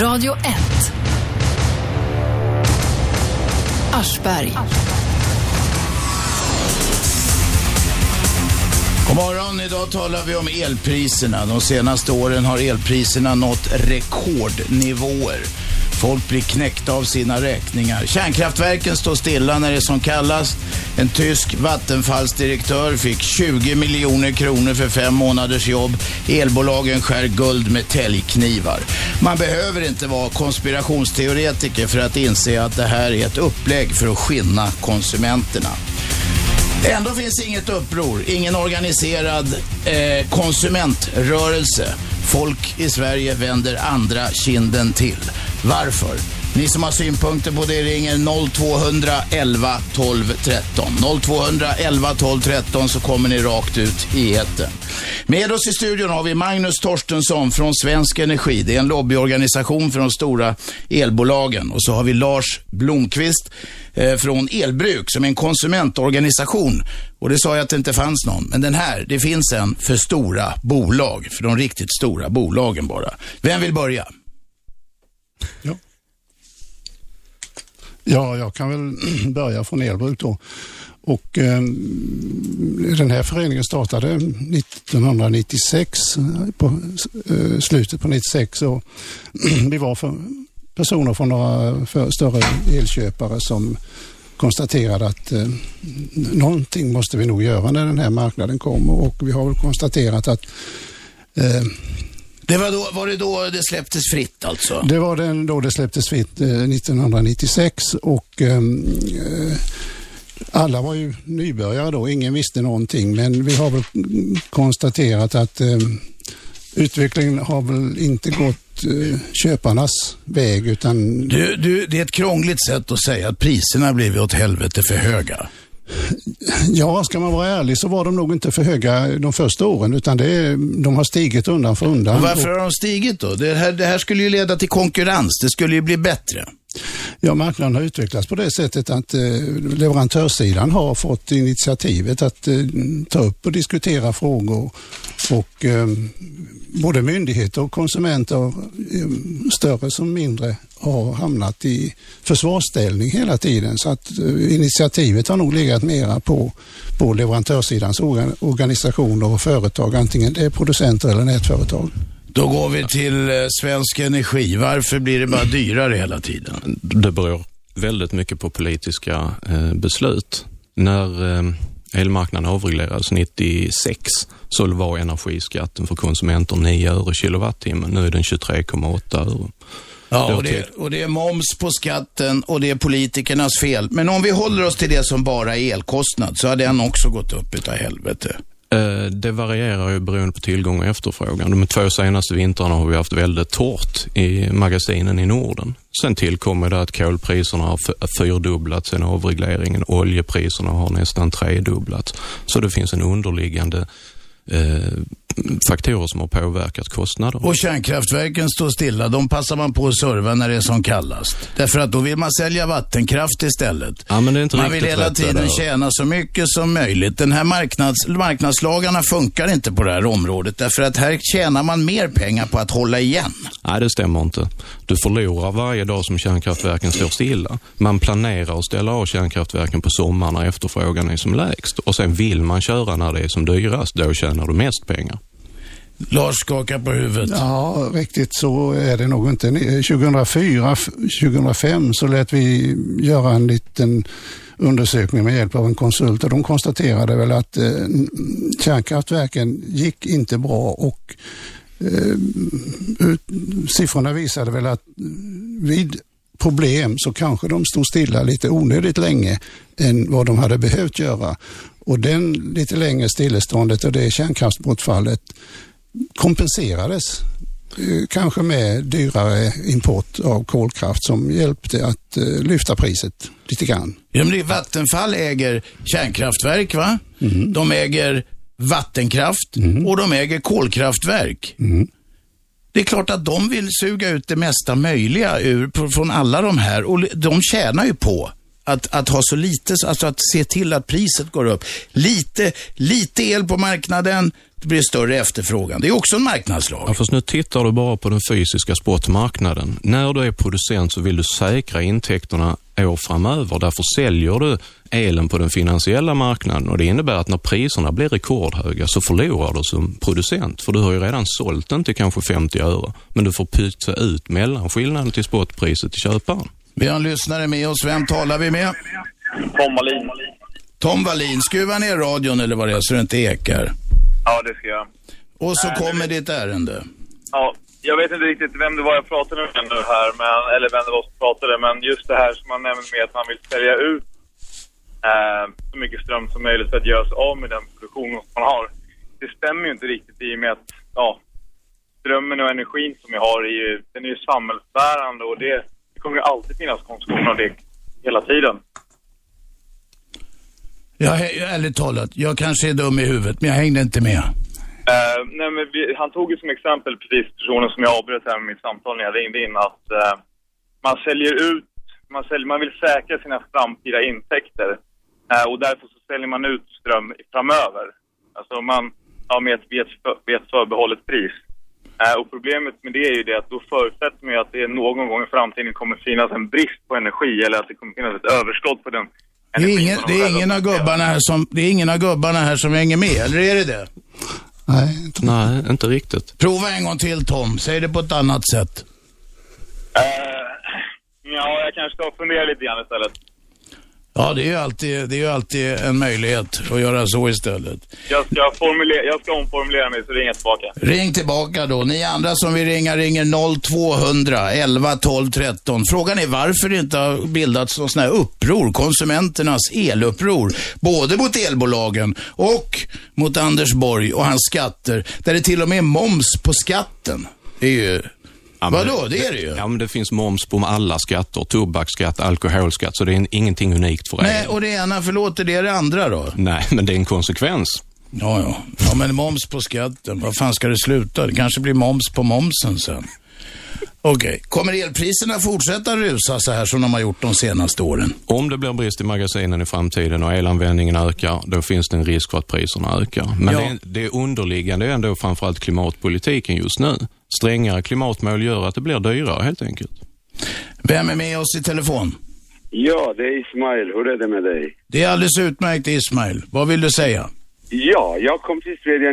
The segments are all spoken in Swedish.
Radio 1. Aschberg. God morgon, idag talar vi om elpriserna. De senaste åren har elpriserna nått rekordnivåer. Folk blir knäckta av sina räkningar. Kärnkraftverken står stilla när det är som kallast. En tysk vattenfallsdirektör fick 20 miljoner kronor för fem månaders jobb. Elbolagen skär guld med täljknivar. Man behöver inte vara konspirationsteoretiker för att inse att det här är ett upplägg för att skinna konsumenterna. Ändå finns inget uppror, ingen organiserad eh, konsumentrörelse. Folk i Sverige vänder andra kinden till. Varför? Ni som har synpunkter på det ringer 0211 12 13. 0211 12 13 så kommer ni rakt ut i etern. Med oss i studion har vi Magnus Torstensson från Svensk Energi. Det är en lobbyorganisation för de stora elbolagen. Och så har vi Lars Blomqvist eh, från Elbruk som är en konsumentorganisation. Och det sa jag att det inte fanns någon. Men den här, det finns en för stora bolag. För de riktigt stora bolagen bara. Vem vill börja? Ja. ja, jag kan väl börja från Elbruk då. Och eh, den här föreningen startade 1996, på eh, slutet på 96 och vi var för personer från några för, större elköpare som konstaterade att eh, någonting måste vi nog göra när den här marknaden kommer och vi har väl konstaterat att eh, det var, då, var det då det släpptes fritt alltså? Det var den, då det släpptes fritt eh, 1996 och ehm, eh, alla var ju nybörjare då, ingen visste någonting men vi har väl konstaterat att eh, utvecklingen har väl inte gått eh, köparnas väg utan... Du, du, det är ett krångligt sätt att säga att priserna blivit åt helvete för höga. Ja, ska man vara ärlig så var de nog inte för höga de första åren utan det, de har stigit undan för undan. Och varför har de stigit då? Det här, det här skulle ju leda till konkurrens, det skulle ju bli bättre. Ja, marknaden har utvecklats på det sättet att eh, leverantörssidan har fått initiativet att eh, ta upp och diskutera frågor och eh, både myndigheter och konsumenter, eh, större som mindre, har hamnat i försvarsställning hela tiden. Så att eh, initiativet har nog legat mera på, på leverantörssidans organisationer och företag, antingen det är producenter eller nätföretag. Då går vi till eh, Svensk Energi. Varför blir det bara dyrare hela tiden? Det beror väldigt mycket på politiska eh, beslut. När elmarknaden avreglerades 96 så var energiskatten för konsumenter 9 öre kilowattimmen. Nu är den 23,8 öre. Ja, och det, och det är moms på skatten och det är politikernas fel. Men om vi håller oss till det som bara är elkostnad så har den också gått upp utav helvete. Eh, det varierar ju beroende på tillgång och efterfrågan. De två senaste vintrarna har vi haft väldigt torrt i magasinen i Norden. Sen tillkommer det att kolpriserna har fyrdubblats sen avregleringen. Oljepriserna har nästan tredubblats. Så det finns en underliggande eh, faktorer som har påverkat kostnader. Och kärnkraftverken står stilla. De passar man på att serva när det är som kallast. Därför att då vill man sälja vattenkraft istället. Ja, men det är inte man vill hela tiden tjäna så mycket som möjligt. Den här marknads, marknadslagarna funkar inte på det här området. Därför att här tjänar man mer pengar på att hålla igen. Nej, det stämmer inte. Du förlorar varje dag som kärnkraftverken står stilla. Man planerar att ställa av kärnkraftverken på sommaren när efterfrågan är som lägst. Och sen vill man köra när det är som dyrast. Då tjänar du mest pengar. Lars skakar på huvudet. Ja, riktigt så är det nog inte. 2004, 2005 så lät vi göra en liten undersökning med hjälp av en konsult och de konstaterade väl att eh, kärnkraftverken gick inte bra och eh, siffrorna visade väl att vid problem så kanske de stod stilla lite onödigt länge än vad de hade behövt göra. Och den lite längre stilleståndet och det kärnkraftsbortfallet kompenserades eh, kanske med dyrare import av kolkraft som hjälpte att eh, lyfta priset lite grann. Ja, men Vattenfall äger kärnkraftverk, va? Mm. De äger vattenkraft mm. och de äger kolkraftverk. Mm. Det är klart att de vill suga ut det mesta möjliga ur, från alla de här och de tjänar ju på att, att ha så lite, alltså att se till att priset går upp. Lite, lite el på marknaden, det blir större efterfrågan. Det är också en marknadslag. Ja, fast nu tittar du bara på den fysiska spotmarknaden. När du är producent så vill du säkra intäkterna år framöver. Därför säljer du elen på den finansiella marknaden och det innebär att när priserna blir rekordhöga så förlorar du som producent. För du har ju redan sålt den till kanske 50 öre. Men du får pytsa ut mellanskillnaden till spotpriset till köparen. Vi har en lyssnare med oss. Vem talar vi med? Tom Wallin. Tom Wallin, skruva ner radion eller vad det är så det inte ekar. Ja, det ska jag. Och så kommer ditt ärende. Ja, jag vet inte riktigt vem det var jag pratade med nu här, men, eller vem det var som pratade, men just det här som man nämnde med att man vill sälja ut eh, så mycket ström som möjligt för att göra sig av med den produktion man har. Det stämmer ju inte riktigt i och med att, ja, strömmen och energin som vi har är ju, den är ju samhällsbärande och det, det kommer ju alltid finnas konsumtion av det hela tiden. Jag, ärligt talat, jag kanske är dum i huvudet, men jag hängde inte med. Uh, nej, men vi, han tog ju som exempel precis personen som jag avbröt här med mitt samtal när jag ringde in att uh, man säljer ut, man, säljer, man vill säkra sina framtida intäkter uh, och därför så säljer man ut ström framöver. Alltså man, ja, med ett, med ett, med ett förbehållet pris. och problemet med det är ju det att då förutsätter man ju att det någon gång i framtiden kommer finnas en brist på energi eller att det kommer finnas ett överskott på den det är, ingen, det, är ingen av gubbarna här som, det är ingen av gubbarna här som hänger med, eller är det det? Nej, inte. Nej, inte riktigt. Prova en gång till Tom, säg det på ett annat sätt. Uh, ja, jag kanske ska fundera lite grann istället. Ja, det är ju alltid, det är alltid en möjlighet att göra så istället. Jag ska, formulera, jag ska omformulera mig, så ringa tillbaka. Ring tillbaka då. Ni andra som vill ringa ringer 0200 11 12 13. Frågan är varför det inte har bildats någon sån här uppror, konsumenternas eluppror, både mot elbolagen och mot Anders Borg och hans skatter, där det till och med är moms på skatten. Det är ju Ja, Vadå, det är det ju. Ja, men det finns moms på alla skatter. Tobaksskatt, alkoholskatt, så det är ingenting unikt för er. Nej, och det ena förlåter det det andra då? Nej, men det är en konsekvens. Ja, ja. Ja, men moms på skatten, vad fan ska det sluta? Det kanske blir moms på momsen sen. Okej, okay. kommer elpriserna fortsätta rusa så här som de har gjort de senaste åren? Om det blir brist i magasinen i framtiden och elanvändningen ökar, då finns det en risk för att priserna ökar. Men ja. det, det underliggande är ändå framförallt klimatpolitiken just nu. Strängare klimatmål gör att det blir dyrare helt enkelt. Vem är med oss i telefon? Ja, det är Ismail. Hur är det med dig? Det är alldeles utmärkt Ismail. Vad vill du säga? Ja, jag kom till Sverige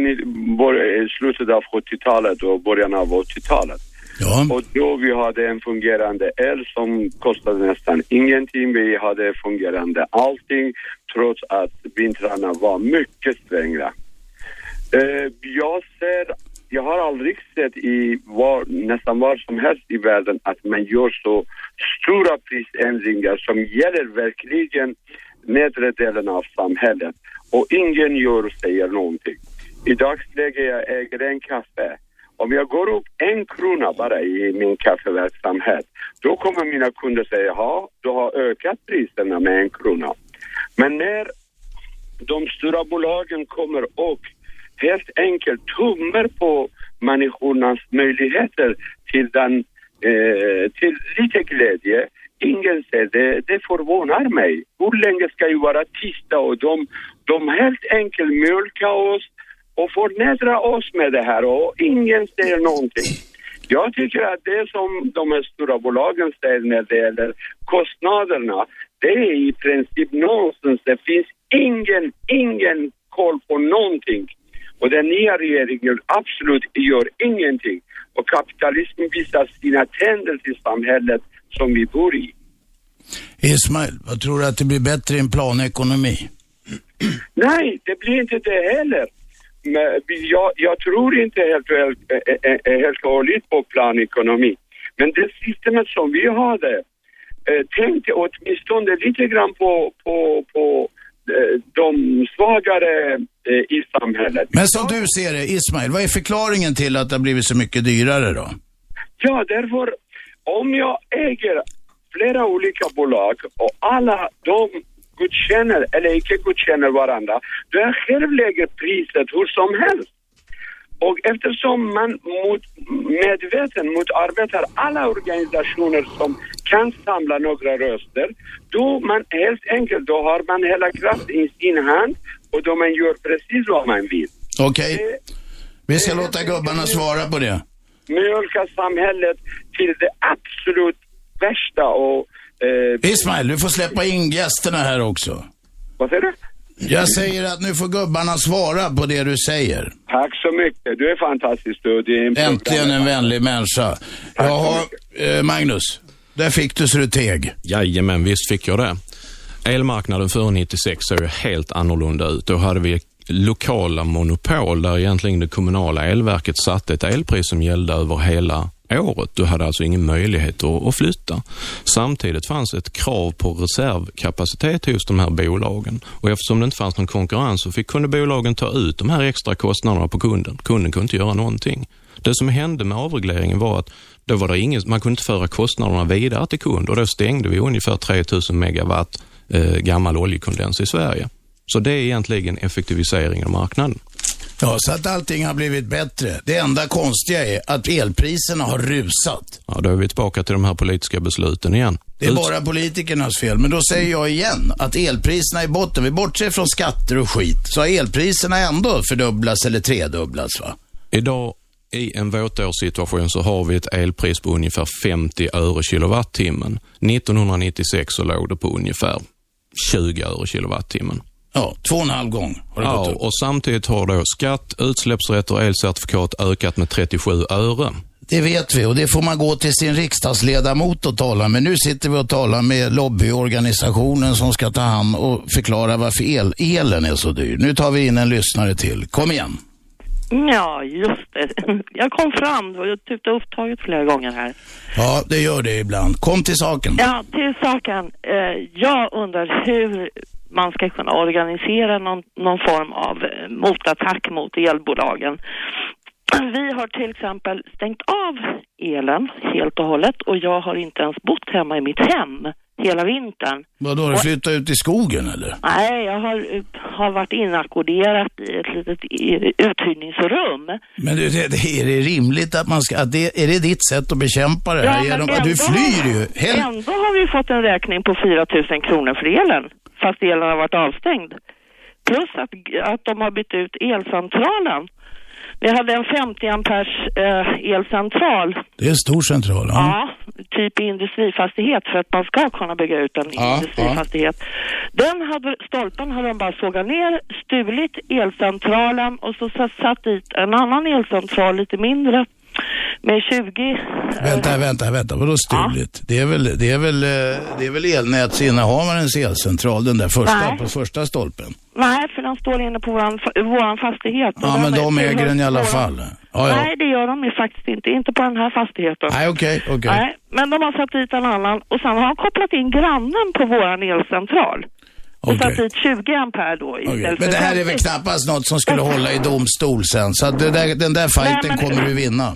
i slutet av 70-talet och början av 80-talet. Ja. Och då vi hade en fungerande el som kostade nästan ingenting. Vi hade fungerande allting trots att vintrarna var mycket stränga. Eh, jag ser, jag har aldrig sett i var, nästan var som helst i världen att man gör så stora prisändringar som gäller verkligen nedre delen av samhället och ingen gör och säger någonting. I dagsläget jag äger en kaffe om jag går upp en krona bara i min kaffeverksamhet, då kommer mina kunder säga, ja, du har ökat priserna med en krona. Men när de stora bolagen kommer och helt enkelt tummar på människornas möjligheter till, den, eh, till lite glädje, ingen ser det, det förvånar mig. Hur länge ska vi vara tysta och de, de helt enkelt mjölkar oss och förnedra oss med det här och ingen säger någonting. Jag tycker att det som de här stora bolagen säger när det gäller kostnaderna, det är i princip nonsens. Det finns ingen, ingen koll på någonting. Och den nya regeringen absolut gör ingenting. Och kapitalismen visar sina tänder till samhället som vi bor i. Ismail, vad tror du att det blir bättre i en planekonomi? Nej, det blir inte det heller. Jag, jag tror inte helt, helt, eh, eh, eh, helt och hållet på planekonomi. Men det systemet som vi hade tänkte åtminstone lite grann på, på, på de svagare i samhället. Men som du ser det, Ismail, vad är förklaringen till att det har blivit så mycket dyrare då? Ja, därför om jag äger flera olika bolag och alla de godkänner eller icke godkänner varandra, jag själv lägger priset hur som helst. Och eftersom man mot, medveten motarbetar alla organisationer som kan samla några röster, då man helt enkelt, då har man hela kraften i sin hand och då man gör precis vad man vill. Okej. Okay. Vi ska låta gubbarna svara på det. Mjölka samhället till det absolut värsta och... Eh, Ismail, du får släppa in gästerna här också. Vad säger du? Jag säger att nu får gubbarna svara på det du säger. Tack så mycket. Du är fantastisk du. är Äntligen en vänlig människa. Tack Jaha, eh, Magnus. Där fick du så du teg. Jajamän, visst fick jag det. Elmarknaden före 96 såg ju helt annorlunda ut. Då hade vi lokala monopol där egentligen det kommunala elverket satte ett elpris som gällde över hela året. Du hade alltså ingen möjlighet att, att flytta. Samtidigt fanns ett krav på reservkapacitet hos de här bolagen och eftersom det inte fanns någon konkurrens så fick, kunde bolagen ta ut de här extra kostnaderna på kunden. Kunden kunde inte göra någonting. Det som hände med avregleringen var att då var det ingen, man kunde inte föra kostnaderna vidare till kund och då stängde vi ungefär 3000 megawatt eh, gammal oljekondens i Sverige. Så det är egentligen effektivisering av marknaden. Ja, så att allting har blivit bättre. Det enda konstiga är att elpriserna har rusat. Ja, då är vi tillbaka till de här politiska besluten igen. Det är bara politikernas fel. Men då säger jag igen att elpriserna är i botten. Vi bortser från skatter och skit. Så har elpriserna ändå fördubblats eller tredubblats va? Idag i en våtårssituation så har vi ett elpris på ungefär 50 öre kilowattimmen. 1996 så låg det på ungefär 20 öre kilowattimmen. Ja, två och en halv gång har det ja, gått upp. och samtidigt har då skatt, utsläppsrätter och elcertifikat ökat med 37 öre. Det vet vi och det får man gå till sin riksdagsledamot och tala med. Nu sitter vi och talar med lobbyorganisationen som ska ta hand och förklara varför el, elen är så dyr. Nu tar vi in en lyssnare till. Kom igen. Ja, just det. Jag kom fram. Det var typ upptaget flera gånger här. Ja, det gör det ibland. Kom till saken. Ja, till saken. Eh, jag undrar hur man ska kunna organisera någon, någon form av eh, motattack mot elbolagen. Vi har till exempel stängt av elen helt och hållet och jag har inte ens bott hemma i mitt hem hela vintern. Vadå, har du flyttat ut i skogen eller? Nej, jag har, har varit inackorderat i ett litet uthyrningsrum. Men du, är det rimligt att man ska, att det, är det ditt sätt att bekämpa det här? Ja, genom, du flyr ju. Hel... Ändå har vi fått en räkning på 4 000 kronor för elen fast elen har varit avstängd. Plus att, att de har bytt ut elcentralen. Vi hade en 50 ampers eh, elcentral. Det är en stor central. Ja. ja, typ industrifastighet för att man ska kunna bygga ut en ja, industrifastighet. Ja. Den hade, stolpen hade de bara sågat ner, stulit elcentralen och så satt dit en annan elcentral lite mindre med 20... Vänta, vänta, vänta. Vadå stulit? Ja. Det, är väl, det, är väl, eh, det är väl elnätsinnehavarens elcentral, den där första, Nej. på första stolpen? Nej, för den står inne på våran, våran fastighet. Ja, men de äger den i alla fall. Ja, ja. Nej, det gör de ju faktiskt inte. Inte på den här fastigheten. Nej, okej, okay, okej. Okay. men de har satt dit en annan och sen har de kopplat in grannen på våran elcentral. Okay. satt dit 20 ampere då okay. Men det här är väl knappast något som skulle hålla i domstol sen. Så där, den där fighten Nej, men... kommer du vinna.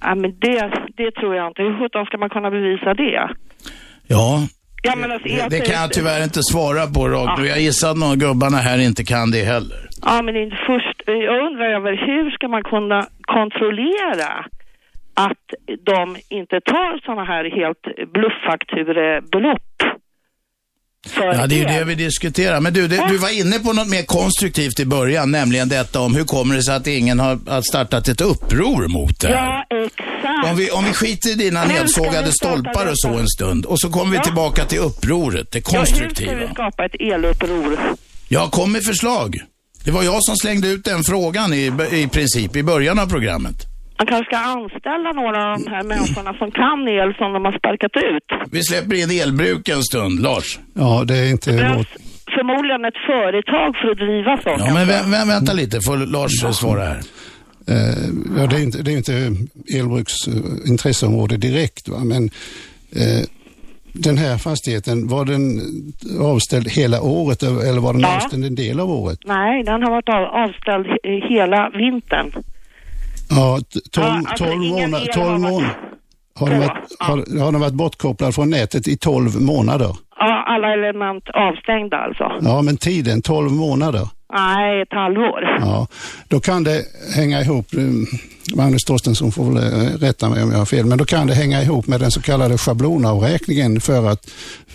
Ja, men det, det tror jag inte. Hur sjutton ska man kunna bevisa det? Ja, ja men alltså, det, det kan jag tyvärr inte svara på rakt ja. Jag gissar att någon gubbarna här inte kan det heller. Ja, men inte först. Jag undrar över hur ska man kunna kontrollera att de inte tar sådana här helt bluffakturebelopp Ja, det är ju det vi diskuterar. Men du, det, du var inne på något mer konstruktivt i början, nämligen detta om hur kommer det sig att ingen har startat ett uppror mot det här? Ja, exakt. Om vi, om vi skiter i dina nedsågade stolpar och så en stund och så kommer ja. vi tillbaka till upproret, det konstruktiva. Ja, hur ska vi skapa ett eluppror? Ja, kom med förslag. Det var jag som slängde ut den frågan i, i princip i början av programmet. Man kanske ska anställa några av de här människorna som kan el som de har sparkat ut. Vi släpper in elbruk en stund, Lars. Ja, det är inte det vårt... Förmodligen ett företag för att driva sånt. Ja, men vä vä vänta lite, får Lars ja. svara här. Uh, ja, det är inte, det är inte elbruks uh, intresseområde direkt, va? men uh, den här fastigheten, var den avställd hela året eller var den ja. avställd en del av året? Nej, den har varit avställd hela vintern. Ja, 12, ja, alltså 12 månader. 12 månader. Har, den varit, har, har den varit bortkopplad från nätet i 12 månader? Ja, alla element avstängda alltså. Ja, men tiden 12 månader? Nej, ett halvår. Ja, då kan det hänga ihop. Magnus Torstensson får väl eh, rätta mig om jag har fel, men då kan det hänga ihop med den så kallade schablonavräkningen för att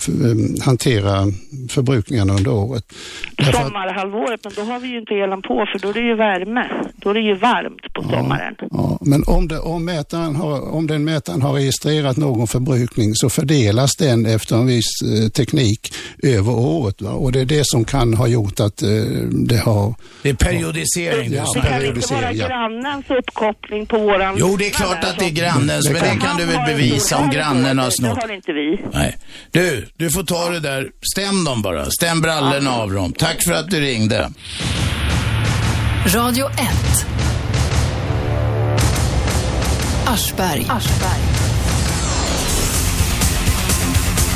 eh, hantera förbrukningen under året. Sommarhalvåret, men då har vi ju inte elen på för då är det ju värme. Då är det ju varmt på sommaren. Ja, men om, det, om, mätaren har, om den mätaren har registrerat någon förbrukning så fördelas den efter en viss eh, teknik över året. Va? Och det är det som kan ha gjort att eh, det har... Det är periodisering. Ja, det kan inte vara grannens uppkoppling på våran... Jo, det är klart att det är grannens, men det kan du väl bevisa om grannen har snott. Det har inte vi. Nej. Du, du får ta det där. Stäm dem bara. Stäm brallorna av dem. Tack för att du ringde. Radio 1. Aschberg. Aschberg.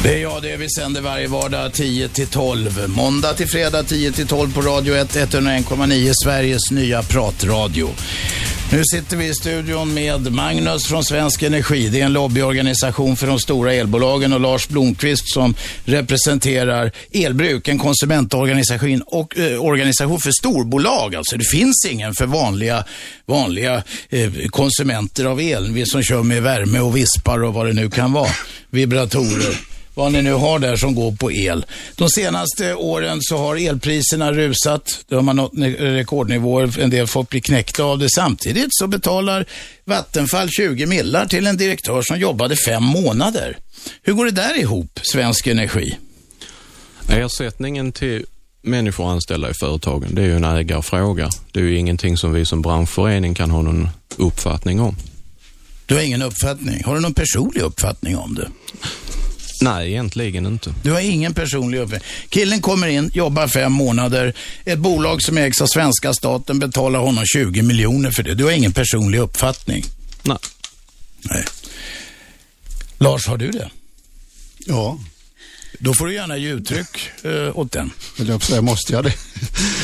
Det är jag det. Vi sänder varje vardag 10 till 12. Måndag till fredag 10 till 12 på Radio 1, 101,9 Sveriges nya pratradio. Nu sitter vi i studion med Magnus från Svensk Energi. Det är en lobbyorganisation för de stora elbolagen och Lars Blomqvist som representerar Elbruk, en konsumentorganisation och eh, organisation för storbolag. Alltså det finns ingen för vanliga, vanliga eh, konsumenter av el, vi som kör med värme och vispar och vad det nu kan vara. Vibratorer vad ni nu har där som går på el. De senaste åren så har elpriserna rusat. De har nått rekordnivåer. En del folk blir knäckta av det. Samtidigt så betalar Vattenfall 20 millar till en direktör som jobbade fem månader. Hur går det där ihop, Svensk Energi? Ersättningen till människor anställda i företagen, det är ju en ägarfråga. Det är ju ingenting som vi som branschförening kan ha någon uppfattning om. Du har ingen uppfattning? Har du någon personlig uppfattning om det? Nej, egentligen inte. Du har ingen personlig uppfattning. Killen kommer in, jobbar fem månader. Ett bolag som ägs av svenska staten betalar honom 20 miljoner för det. Du har ingen personlig uppfattning. Nej. Nej. Lars, har du det? Ja. Då får du gärna ge uttryck eh, åt den. Eller jag måste jag det?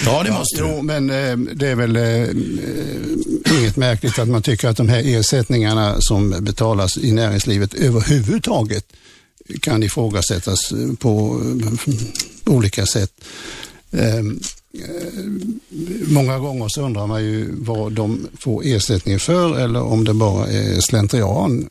Ja, det måste ja, du. Jo, men eh, det är väl eh, inget märkligt att man tycker att de här ersättningarna som betalas i näringslivet överhuvudtaget kan ifrågasättas eh, på eh, olika sätt. Ehm, eh, många gånger så undrar man ju vad de får ersättning för eller om det bara är slentrian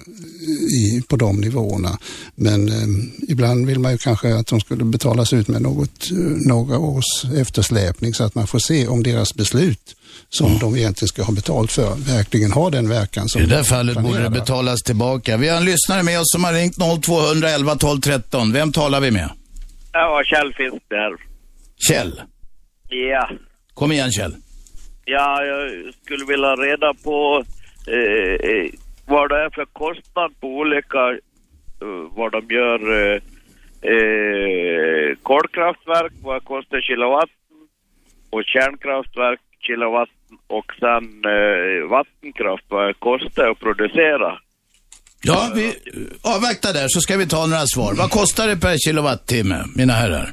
i, på de nivåerna. Men eh, ibland vill man ju kanske att de skulle betalas ut med något, några års eftersläpning så att man får se om deras beslut som mm. de egentligen ska ha betalt för verkligen har den verkan som I det där fallet borde det betalas tillbaka. Vi har en lyssnare med oss som har ringt 0211 12 13. Vem talar vi med? Ja, Kjell Fisk där. Kjell? Ja. Kom igen Kjell. Ja, jag skulle vilja reda på eh, eh vad det är för kostnad på olika, uh, vad de gör, uh, uh, kolkraftverk, vad kostar kilowatt och kärnkraftverk kilowatt och sen uh, vattenkraft, vad det kostar att producera. Ja, vi avvaktar där så ska vi ta några svar. Vad kostar det per kilowattimme, mina herrar?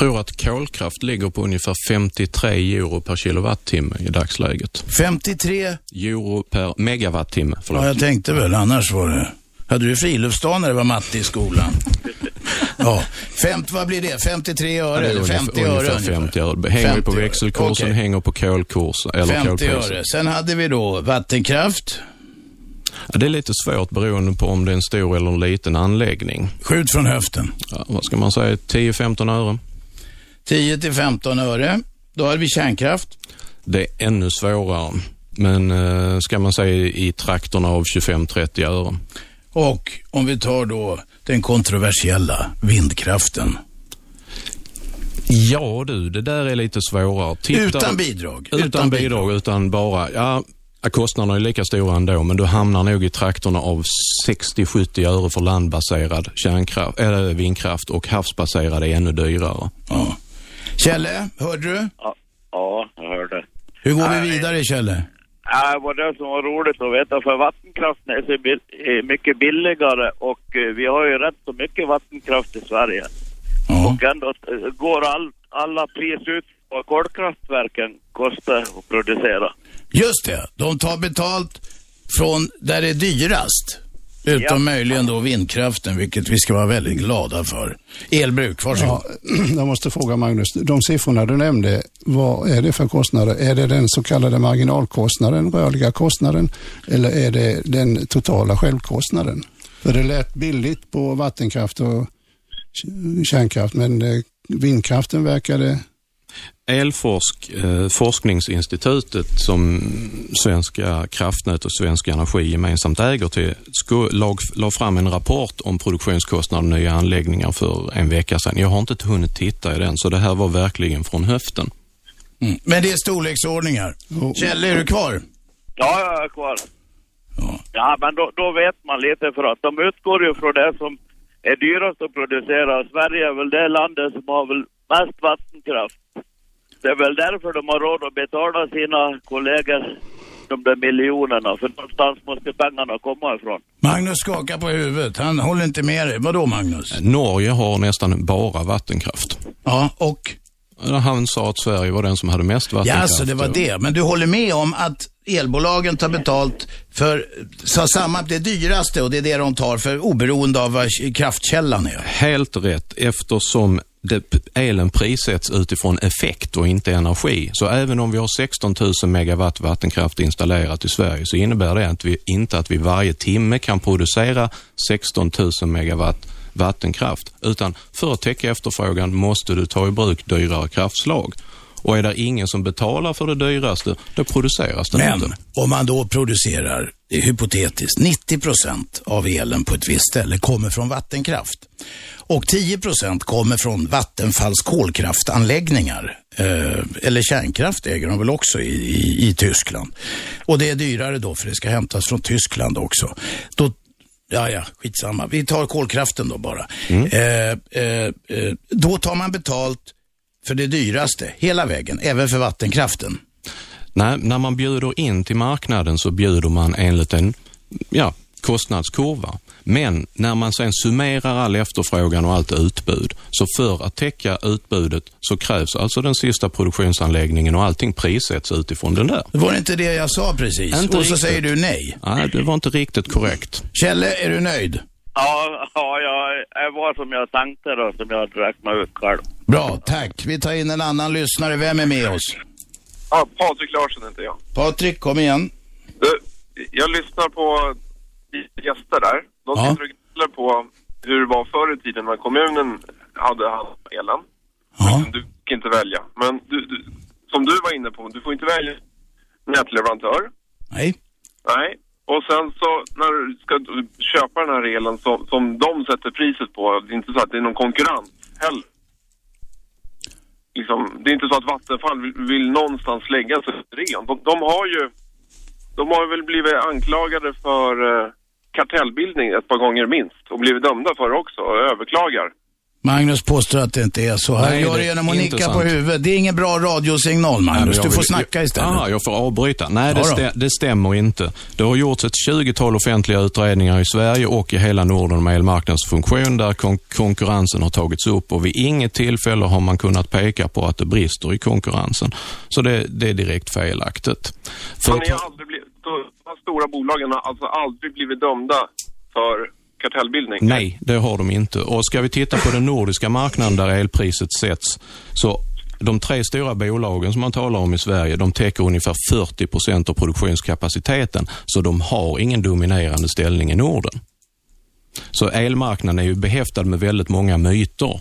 tror att kolkraft ligger på ungefär 53 euro per kilowattimme i dagsläget. 53? Euro per megawattimme, förlåt. Ja, jag tänkte väl, annars var det... Hade du friluftsdag när det var matte i skolan? ja. Femt, vad blir det? 53 öre? Ja, eller 50 öre? Ungefär 50 öre. Hänger 50 på växelkursen, okay. hänger på kolkursen. Eller 50 kolpriset. öre. Sen hade vi då vattenkraft. Ja, det är lite svårt beroende på om det är en stor eller en liten anläggning. Skjut från höften. Ja, vad ska man säga? 10-15 öre? 10 till 15 öre. Då har vi kärnkraft. Det är ännu svårare. Men eh, ska man säga i trakterna av 25-30 öre. Och om vi tar då den kontroversiella vindkraften. Ja du, det där är lite svårare. Titta, utan bidrag? Utan, utan bidrag, bidrag, utan bara, ja, kostnaderna är lika stora ändå, men du hamnar nog i trakterna av 60-70 öre för landbaserad kärnkraft, äh, vindkraft och havsbaserad är ännu dyrare. Ja. Kjelle, hörde du? Ja, ja jag hörde. Hur går vi vidare, Kjelle? Ja, det var det som var roligt att veta, för vattenkraften är så mycket billigare och eh, vi har ju rätt så mycket vattenkraft i Sverige. Ja. Och ändå eh, går all, alla pris ut vad kolkraftverken kostar att producera. Just det, de tar betalt från där det är dyrast. Utom ja. möjligen då vindkraften, vilket vi ska vara väldigt glada för. Elbruk, varsågod. Ja, jag måste fråga Magnus, de siffrorna du nämnde, vad är det för kostnader? Är det den så kallade marginalkostnaden, rörliga kostnaden, eller är det den totala självkostnaden? För det lät billigt på vattenkraft och kärnkraft, men eh, vindkraften verkade Elforsk, eh, forskningsinstitutet som Svenska kraftnät och Svensk Energi gemensamt äger till, lag, la fram en rapport om produktionskostnader och nya anläggningar för en vecka sedan. Jag har inte hunnit titta i den, så det här var verkligen från höften. Mm. Men det är storleksordningar. Oh. Kjell, är du kvar? Ja, jag är kvar. Ja, ja men då, då, vet man lite för att de utgår ju från det som är dyrast att producera. Sverige är väl det landet som har väl mest vattenkraft. Det är väl därför de har råd att betala sina kollegor de där miljonerna, för någonstans måste pengarna komma ifrån. Magnus skakar på huvudet. Han håller inte med dig. Vadå Magnus? Norge har nästan bara vattenkraft. Ja, och? Han sa att Sverige var den som hade mest vattenkraft. Ja, så det var det. Men du håller med om att elbolagen tar betalt för så samma, det dyraste och det är det de tar för oberoende av vad kraftkällan är? Helt rätt, eftersom det, elen prissätts utifrån effekt och inte energi. Så även om vi har 16 000 megawatt vattenkraft installerat i Sverige så innebär det att vi, inte att vi varje timme kan producera 16 000 megawatt vattenkraft. Utan för att täcka efterfrågan måste du ta i bruk dyrare kraftslag. Och är det ingen som betalar för det dyraste, då produceras det Men, inte. Men om man då producerar, hypotetiskt, 90 procent av elen på ett visst ställe kommer från vattenkraft. Och 10 procent kommer från Vattenfalls kolkraftanläggningar. Eh, eller kärnkraft äger de väl också i, i, i, Tyskland. Och det är dyrare då för det ska hämtas från Tyskland också. Då, ja, ja, skitsamma. Vi tar kolkraften då bara. Mm. Eh, eh, eh då tar man betalt för det dyraste hela vägen, även för vattenkraften. Nej, när man bjuder in till marknaden så bjuder man enligt en ja, kostnadskurva. Men när man sen summerar all efterfrågan och allt utbud, så för att täcka utbudet så krävs alltså den sista produktionsanläggningen och allting prissätts utifrån den där. Det var inte det jag sa precis? Inte och så riktigt. säger du nej? Nej, det var inte riktigt korrekt. Kjelle, är du nöjd? Ja, ja jag var som jag tänkte då, som jag räknade ut själv. Bra, tack. Vi tar in en annan lyssnare. Vem är med oss? Ja, Patrik Larsson heter jag. Patrik, kom igen. Du, jag lyssnar på gäster där. De ja. sitter och på hur det var förr i tiden när kommunen hade hand om elen. Ja. Du fick inte välja. Men du, du, som du var inne på, du får inte välja nätleverantör. Nej. Nej. Och sen så när du ska köpa den här elen som, som de sätter priset på, det är inte så att det är någon konkurrens heller. Liksom, det är inte så att Vattenfall vill, vill någonstans lägga sig ren. De, de har ju, de har väl blivit anklagade för eh, kartellbildning ett par gånger minst och blivit dömda för det också och överklagar. Magnus påstår att det inte är så. Han gör det genom att nicka på huvudet. Det är ingen bra radiosignal, Magnus. Nej, du får snacka istället. Jaha, jag får avbryta. Nej, det, stä det, stämmer inte. Det har gjorts ett 20-tal offentliga utredningar i Sverige och i hela Norden om elmarknadens funktion där kon konkurrensen har tagits upp och vid inget tillfälle har man kunnat peka på att det brister i konkurrensen. Så det, det är direkt felaktigt. För har aldrig blivit, de stora bolagen har alltså aldrig blivit dömda för kartellbildning? Nej, det har de inte. Och ska vi titta på den nordiska marknaden där elpriset sätts, så de tre stora bolagen som man talar om i Sverige, de täcker ungefär 40 procent av produktionskapaciteten, så de har ingen dominerande ställning i Norden. Så elmarknaden är ju behäftad med väldigt många myter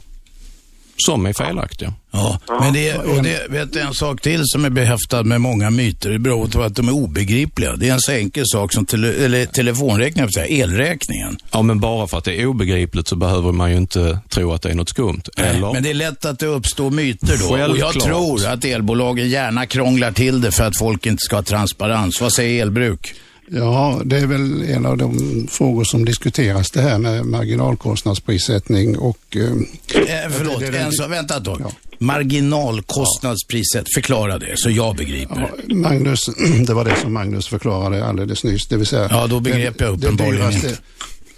som är felaktiga. Ja, men det, och det, vet du, en sak till som är behäftad med många myter, det beror på att de är obegripliga. Det är en så enkel sak som tele, eller telefonräkningen, elräkningen. Ja, men bara för att det är obegripligt så behöver man ju inte tro att det är något skumt. Eller? Men det är lätt att det uppstår myter då. Självklart. Och jag tror att elbolagen gärna krånglar till det för att folk inte ska ha transparens. Vad säger elbruk? Ja, det är väl en av de frågor som diskuteras det här med marginalkostnadsprissättning och... Eh, eh förlåt, det, det, en så, vänta då. Ja. Marginalkostnadspriset, förklara det så jag begriper. Ja, Magnus, det var det som Magnus förklarade alldeles nyss, det vill säga... Ja, då begrep jag uppenbarligen inte.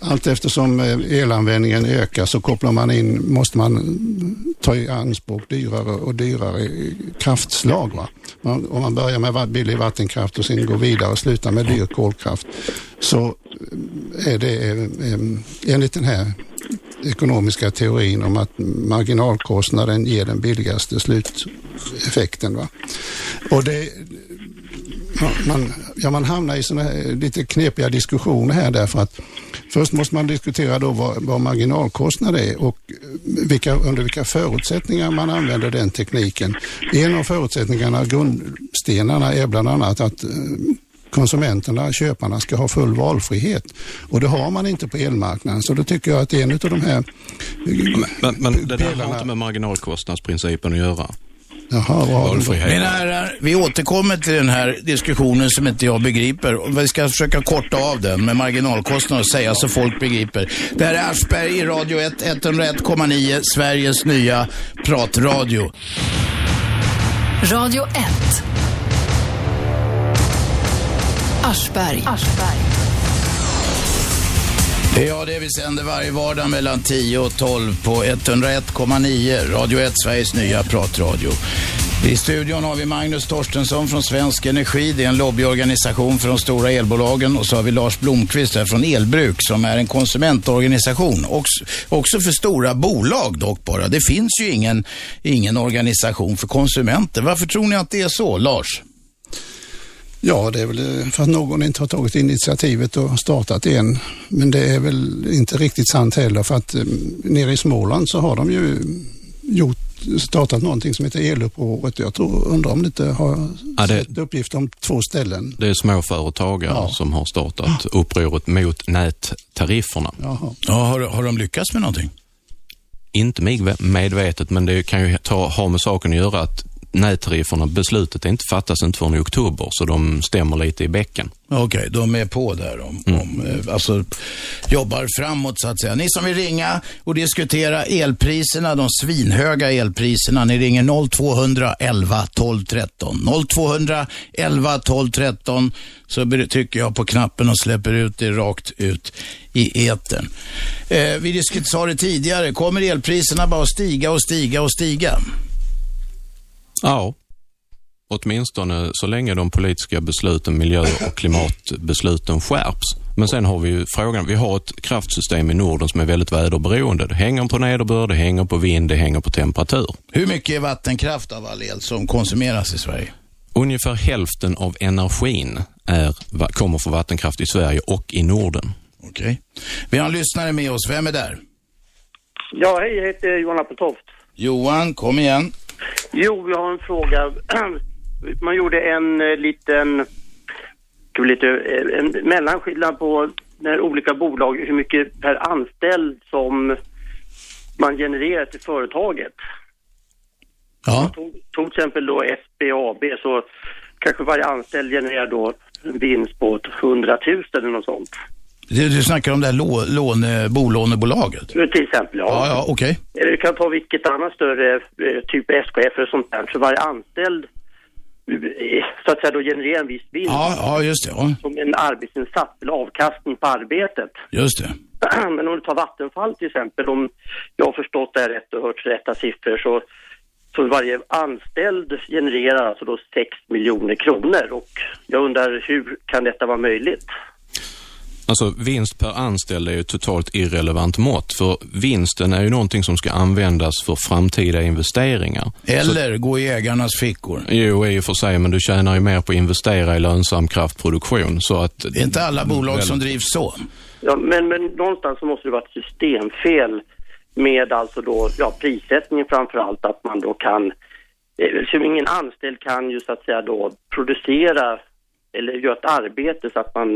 Allt eftersom eh, elanvändningen ökar så kopplar man in, måste man ta i anspråk dyrare och dyrare kraftslag. Va? Man, om man börjar med billig vattenkraft och sen går vidare och slutar med dyr kolkraft så eh, är det eh, enligt den här ekonomiska teorin om att marginalkostnaden ger den billigaste sluteffekten. Va? Och det, man, ja, man hamnar i sådana här lite knepiga diskussioner här därför att först måste man diskutera då vad, vad marginalkostnad är och vilka, under vilka förutsättningar man använder den tekniken. En av förutsättningarna, grundstenarna, är bland annat att eh, konsumenterna, köparna, ska ha full valfrihet. Och det har man inte på elmarknaden. Så då tycker jag att en av de här Men, men det där har inte med marginalkostnadsprincipen att göra. Jaha, Valfrihet. Mina herrar, vi återkommer till den här diskussionen som inte jag begriper. Vi ska försöka korta av den med marginalkostnader och säga så folk begriper. Det här är Aschberg i Radio 1, 101,9, Sveriges nya pratradio. Radio 1. Aschberg. Aschberg. Ja, det vi sänder varje vardag mellan 10 och 12 på 101,9 Radio 1, Sveriges nya pratradio. I studion har vi Magnus Torstensson från Svensk Energi. Det är en lobbyorganisation för de stora elbolagen. Och så har vi Lars Blomqvist här från Elbruk som är en konsumentorganisation. Också, också för stora bolag dock bara. Det finns ju ingen, ingen organisation för konsumenter. Varför tror ni att det är så, Lars? Ja, det är väl för att någon inte har tagit initiativet och startat en. Men det är väl inte riktigt sant heller för att eh, nere i Småland så har de ju gjort startat någonting som heter Elupproret. Jag tror, undrar om det inte har ja, det, sett uppgifter om två ställen. Det är småföretagare ja. som har startat upproret mot nättarifferna. Jaha. Ja, har, har de lyckats med någonting? Inte mig medvetet, men det kan ju ta, ha med saken att göra att nättarifferna, beslutet är inte fattas inte förrän i oktober, så de stämmer lite i bäcken. Okej, okay, de är på där. Om, mm. om, eh, alltså, jobbar framåt så att säga. Ni som vill ringa och diskutera elpriserna, de svinhöga elpriserna, ni ringer 0200 11 12 13. 0200 11 12 13 så trycker jag på knappen och släpper ut det rakt ut i etern. Eh, vi sa det tidigare, kommer elpriserna bara stiga och stiga och stiga? Ja, åtminstone så länge de politiska besluten, miljö och klimatbesluten skärps. Men sen har vi ju frågan, vi har ett kraftsystem i Norden som är väldigt väderberoende. Det hänger på nederbörd, det hänger på vind, det hänger på temperatur. Hur mycket är vattenkraft av all el som konsumeras i Sverige? Ungefär hälften av energin är, kommer från vattenkraft i Sverige och i Norden. Okej. Okay. Vi har en lyssnare med oss. Vem är där? Ja, hej, jag heter Johan Appeltoft. Johan, kom igen. Jo, vi har en fråga. Man gjorde en eh, liten, lite, eh, en mellanskillnad på när olika bolag, hur mycket per anställd som man genererar till företaget. Ja. Tog, tog till exempel då SBAB så kanske varje anställd genererar då en vinst på 100 000 eller något sånt. Du, du snackar om det här lå, låne, bolånebolaget? Till exempel, ja. Ja, ja okej. Okay. Du kan ta vilket annat större, eh, typ SKF eller sånt där. Så varje anställd eh, så att säga då genererar en viss vinst. Ja, ja just det. Ja. Som en arbetsinsats eller avkastning på arbetet. Just det. Men om du tar Vattenfall till exempel, om jag har förstått det här rätt och hört rätta siffror så så varje anställd genererar alltså då 6 miljoner kronor och jag undrar hur kan detta vara möjligt? Alltså vinst per anställd är ju totalt irrelevant mått för vinsten är ju någonting som ska användas för framtida investeringar. Eller så, gå i ägarnas fickor. Jo, i och för sig, men du tjänar ju mer på att investera i lönsam kraftproduktion. Så att, det är inte alla bolag väl... som drivs så. Ja, men, men någonstans så måste det vara ett systemfel med alltså då, ja, prissättningen framför allt, att man då kan, eh, ingen anställd kan ju så att säga då producera eller gör ett arbete så att man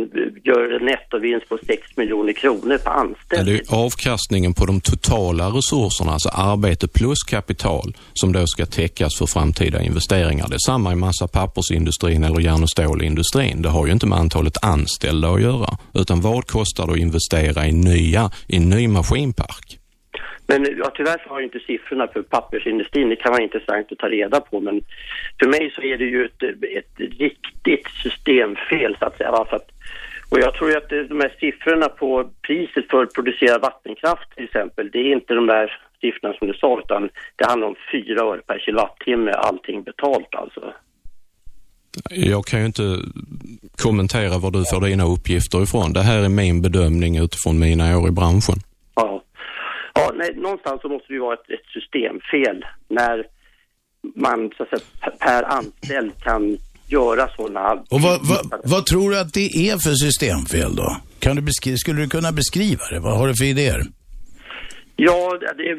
gör en nettovinst på 6 miljoner kronor per anställd. Är avkastningen på de totala resurserna, alltså arbete plus kapital, som då ska täckas för framtida investeringar. Det är samma i massa pappersindustrin eller järn och stålindustrin. Det har ju inte med antalet anställda att göra, utan vad kostar det att investera i nya, i ny maskinpark? Men ja, tyvärr så har jag inte siffrorna för pappersindustrin. Det kan vara intressant att ta reda på. Men för mig så är det ju ett, ett riktigt systemfel så att säga. För att, och jag tror ju att de här siffrorna på priset för producerad vattenkraft till exempel, det är inte de där siffrorna som du sa utan det handlar om fyra öre per kilowattimme allting betalt alltså. Jag kan ju inte kommentera var du får dina uppgifter ifrån. Det här är min bedömning utifrån mina år i branschen. Ja, nej, någonstans så måste det ju vara ett, ett systemfel när man så att säga, per anställd kan göra sådana... Och vad, vad, vad, tror du att det är för systemfel då? Kan du beskriva, skulle du kunna beskriva det? Vad har du för idéer? Ja, det,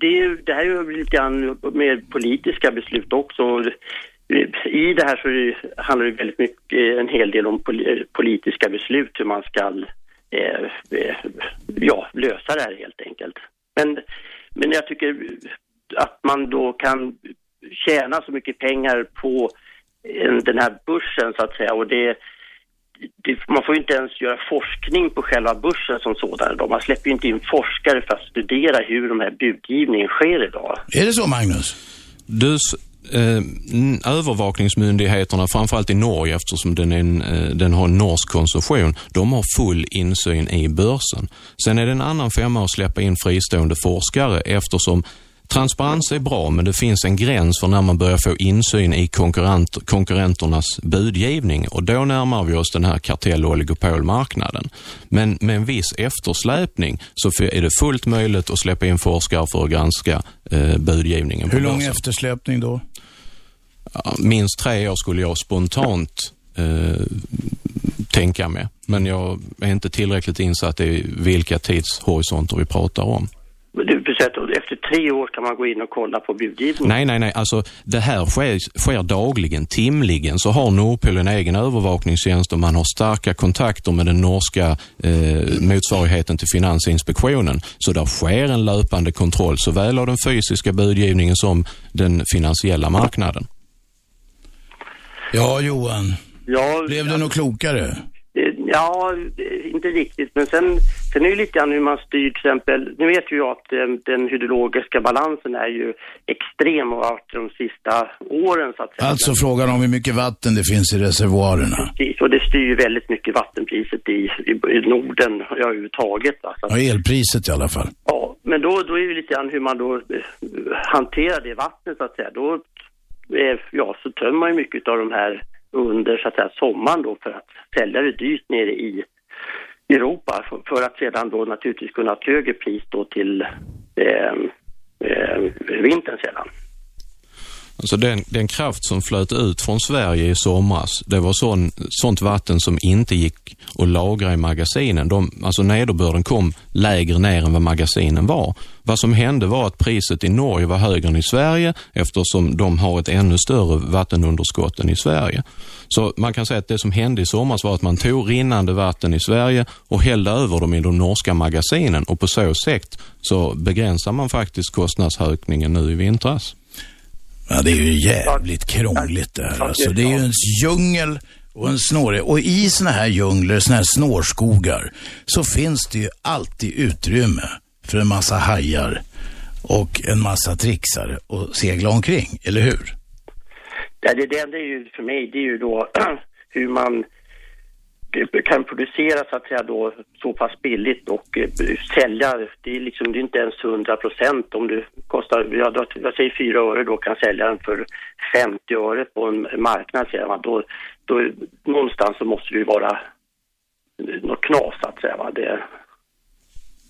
det, det här är ju lite grann med politiska beslut också. I det här så handlar det väldigt mycket, en hel del om politiska beslut, hur man ska eh, eh, ja, lösa det här helt enkelt. Men, men jag tycker att man då kan tjäna så mycket pengar på den här börsen så att säga och det, det, man får ju inte ens göra forskning på själva börsen som sådan idag. Man släpper ju inte in forskare för att studera hur de här budgivningen sker idag. Är det så Magnus? Du, eh, övervakningsmyndigheterna, framförallt i Norge eftersom den, är en, eh, den har en norsk koncession, de har full insyn i börsen. Sen är det en annan femma att släppa in fristående forskare eftersom Transparens är bra, men det finns en gräns för när man börjar få insyn i konkurrent, konkurrenternas budgivning och då närmar vi oss den här kartell och oligopolmarknaden. Men med en viss eftersläpning så är det fullt möjligt att släppa in forskare för att granska eh, budgivningen. Hur lång eftersläpning då? Ja, minst tre år skulle jag spontant eh, tänka mig. Men jag är inte tillräckligt insatt i vilka tidshorisonter vi pratar om. Du, efter tre år kan man gå in och kolla på budgivningen? Nej, nej, nej. Alltså, det här sker, sker dagligen, timligen. Så har Nordpol en egen övervakningstjänst och man har starka kontakter med den norska eh, motsvarigheten till Finansinspektionen. Så där sker en löpande kontroll såväl av den fysiska budgivningen som den finansiella marknaden. Ja, Johan. Ja, Blev du något klokare? Ja, inte riktigt. Men sen, sen är det lite grann hur man styr till exempel. Nu vet ju jag att eh, den hydrologiska balansen är ju extrem och har varit de sista åren så att säga. Alltså frågan om hur mycket vatten det finns i reservoarerna. Precis, och det styr ju väldigt mycket vattenpriset i, i, i Norden ja, överhuvudtaget. Alltså. Ja, elpriset i alla fall. Ja, men då, då är det lite grann hur man då eh, hanterar det vattnet så att säga. Då, eh, Eh, ja, så tömmer man ju mycket av de här under så att säga, sommaren då för att sälja det dyrt nere i Europa för, för att sedan då naturligtvis kunna ha ett högre pris då till eh, eh, vintern sedan. Alltså den, den kraft som flöt ut från Sverige i somras, det var sån, sånt vatten som inte gick att lagra i magasinen. De, alltså nederbörden kom lägre ner än vad magasinen var. Vad som hände var att priset i Norge var högre än i Sverige eftersom de har ett ännu större vattenunderskott än i Sverige. Så man kan säga att det som hände i somras var att man tog rinnande vatten i Sverige och hällde över dem i de norska magasinen och på så sätt så begränsar man faktiskt kostnadsökningen nu i vintras. Ja, det är ju jävligt krångligt det här. Alltså, det är ju en djungel och en snårig. Och i såna här djungler, såna här snårskogar, så finns det ju alltid utrymme för en massa hajar och en massa trixare att segla omkring, eller hur? Ja, det, det, det är ju för mig, det är ju då hur man Eh, kan producera så att säga då så pass billigt och eh, sälja, det är liksom det är inte ens 100 procent om du kostar, jag, jag säger 4 öre då kan sälja den för 50 öre på en marknad säger man, då, då någonstans så måste det ju vara något knas så att säga va. Det...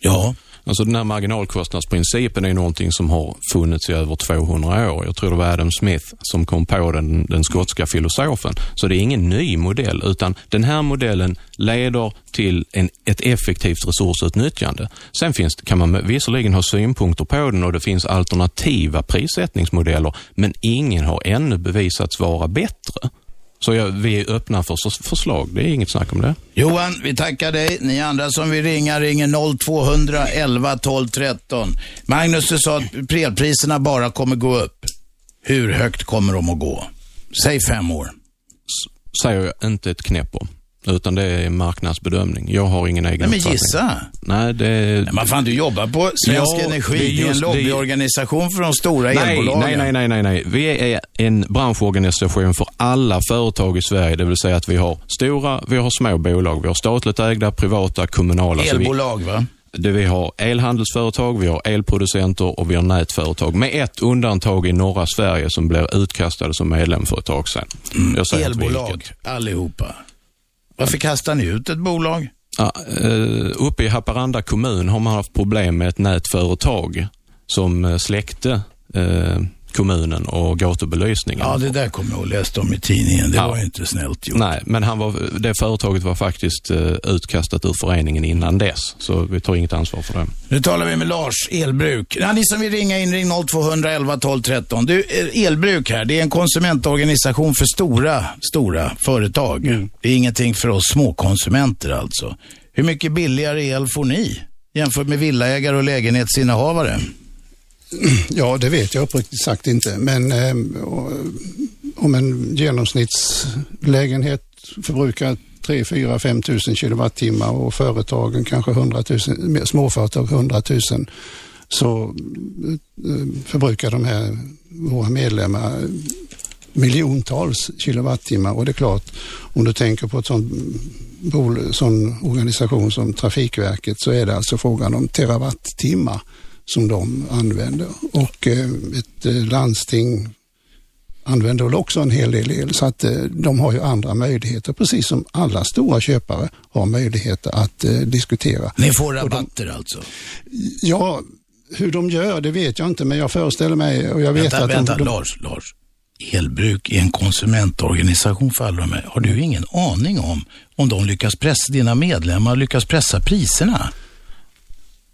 Ja. Alltså den här marginalkostnadsprincipen är någonting som har funnits i över 200 år. Jag tror det var Adam Smith som kom på den, den skotska filosofen. Så det är ingen ny modell, utan den här modellen leder till en, ett effektivt resursutnyttjande. Sen finns, kan man visserligen ha synpunkter på den och det finns alternativa prissättningsmodeller, men ingen har ännu bevisats vara bättre. Så jag, vi är öppna för förslag, det är inget snack om det. Johan, vi tackar dig. Ni andra som vill ringa ringer 0200 11 12 13. Magnus, du sa att elpriserna bara kommer gå upp. Hur högt kommer de att gå? Säg fem år. S säger jag inte ett knäpp om. Utan det är marknadsbedömning. Jag har ingen egen Nej, men gissa. Nej, det... Men fan, du jobbar på Svensk ja, Energi. Det är, just, en lobbyorganisation för de stora nej, elbolagen. Nej, nej, nej, nej. Vi är en branschorganisation för alla företag i Sverige. Det vill säga att vi har stora, vi har små bolag. Vi har statligt ägda, privata, kommunala. Elbolag, va? Det vi har elhandelsföretag, vi har elproducenter och vi har nätföretag. Med ett undantag i norra Sverige som blev utkastade som medlem för ett tag sedan. Mm. Elbolag, allihopa. Varför kastar ni ut ett bolag? Ja, eh, uppe i Haparanda kommun har man haft problem med ett nätföretag som eh, släckte eh, kommunen och gatubelysningen. Ja, det där kommer jag och läste om i tidningen. Det Ja. var ju inte snällt gjort. Nej, men han var, det företaget var faktiskt eh, utkastat ur föreningen innan dess, så vi tar inget ansvar för det. Nu talar vi med Lars, elbruk. Ja, ni som vill ringa in, ring 0211 12 13. Du, eh, elbruk här, det är en konsumentorganisation för stora, stora företag. Mm. Det är ingenting för oss småkonsumenter alltså. Hur mycket billigare el får ni jämfört med villaägare och lägenhetsinnehavare? Ja, det vet jag uppriktigt sagt inte. Men ehm, eh, om en genomsnittslägenhet förbrukar 3, 4, 5 tusen kilowattimmar och företagen kanske 100 000, småföretag 100 000 så eh, eh, förbrukar de här våra medlemmar miljontals kilowattimmar och det är klart om du tänker på ett sånt bol, sån organisation som Trafikverket så är det alltså frågan om terawattimmar som de använder och eh, ett eh, landsting använder väl också en hel del el så att eh, de har ju andra möjligheter precis som alla stora köpare har möjligheter att diskutera. Ni får rabatter alltså? Ja, hur de gör det vet jag inte men jag föreställer mig och jag vet Vänta, att vänta, de, de, Lars, Lars. Elbruk är en konsumentorganisation för alla de här. Har du ingen aning om om de lyckas pressa, dina medlemmar lyckas pressa priserna?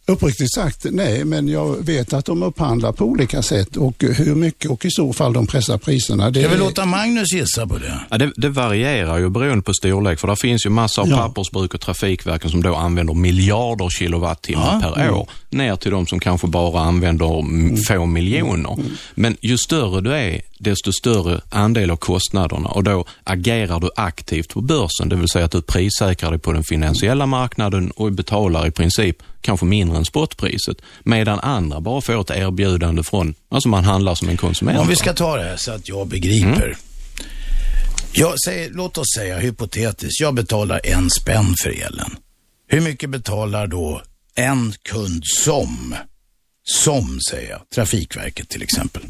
Uppriktigt sagt, nej, men jag vet att de upphandlar på olika sätt och hur mycket och i så fall de pressar priserna. Det Jag vill är- låta Magnus gissa på det. Ja, det, det varierar ju beroende på storlek, för det finns ju massor av Ja. pappersbruk och trafikverken som då använder miljarder kilowattimmar Ja. per år, ner till de som kanske bara använder mm. få miljoner. Men ju större du är, desto större andel av kostnaderna och då agerar du aktivt på börsen, det vill säga att du prissäkrar dig på den finansiella marknaden och betalar i princip kanske mindre än spotpriset, medan andra bara får ett erbjudande från, alltså man handlar som en konsument. Om vi ska ta det här så att jag begriper. Jag säger, låt oss säga hypotetiskt, jag betalar en spänn för elen. Hur mycket betalar då en kund som, som säger jag, Trafikverket till exempel?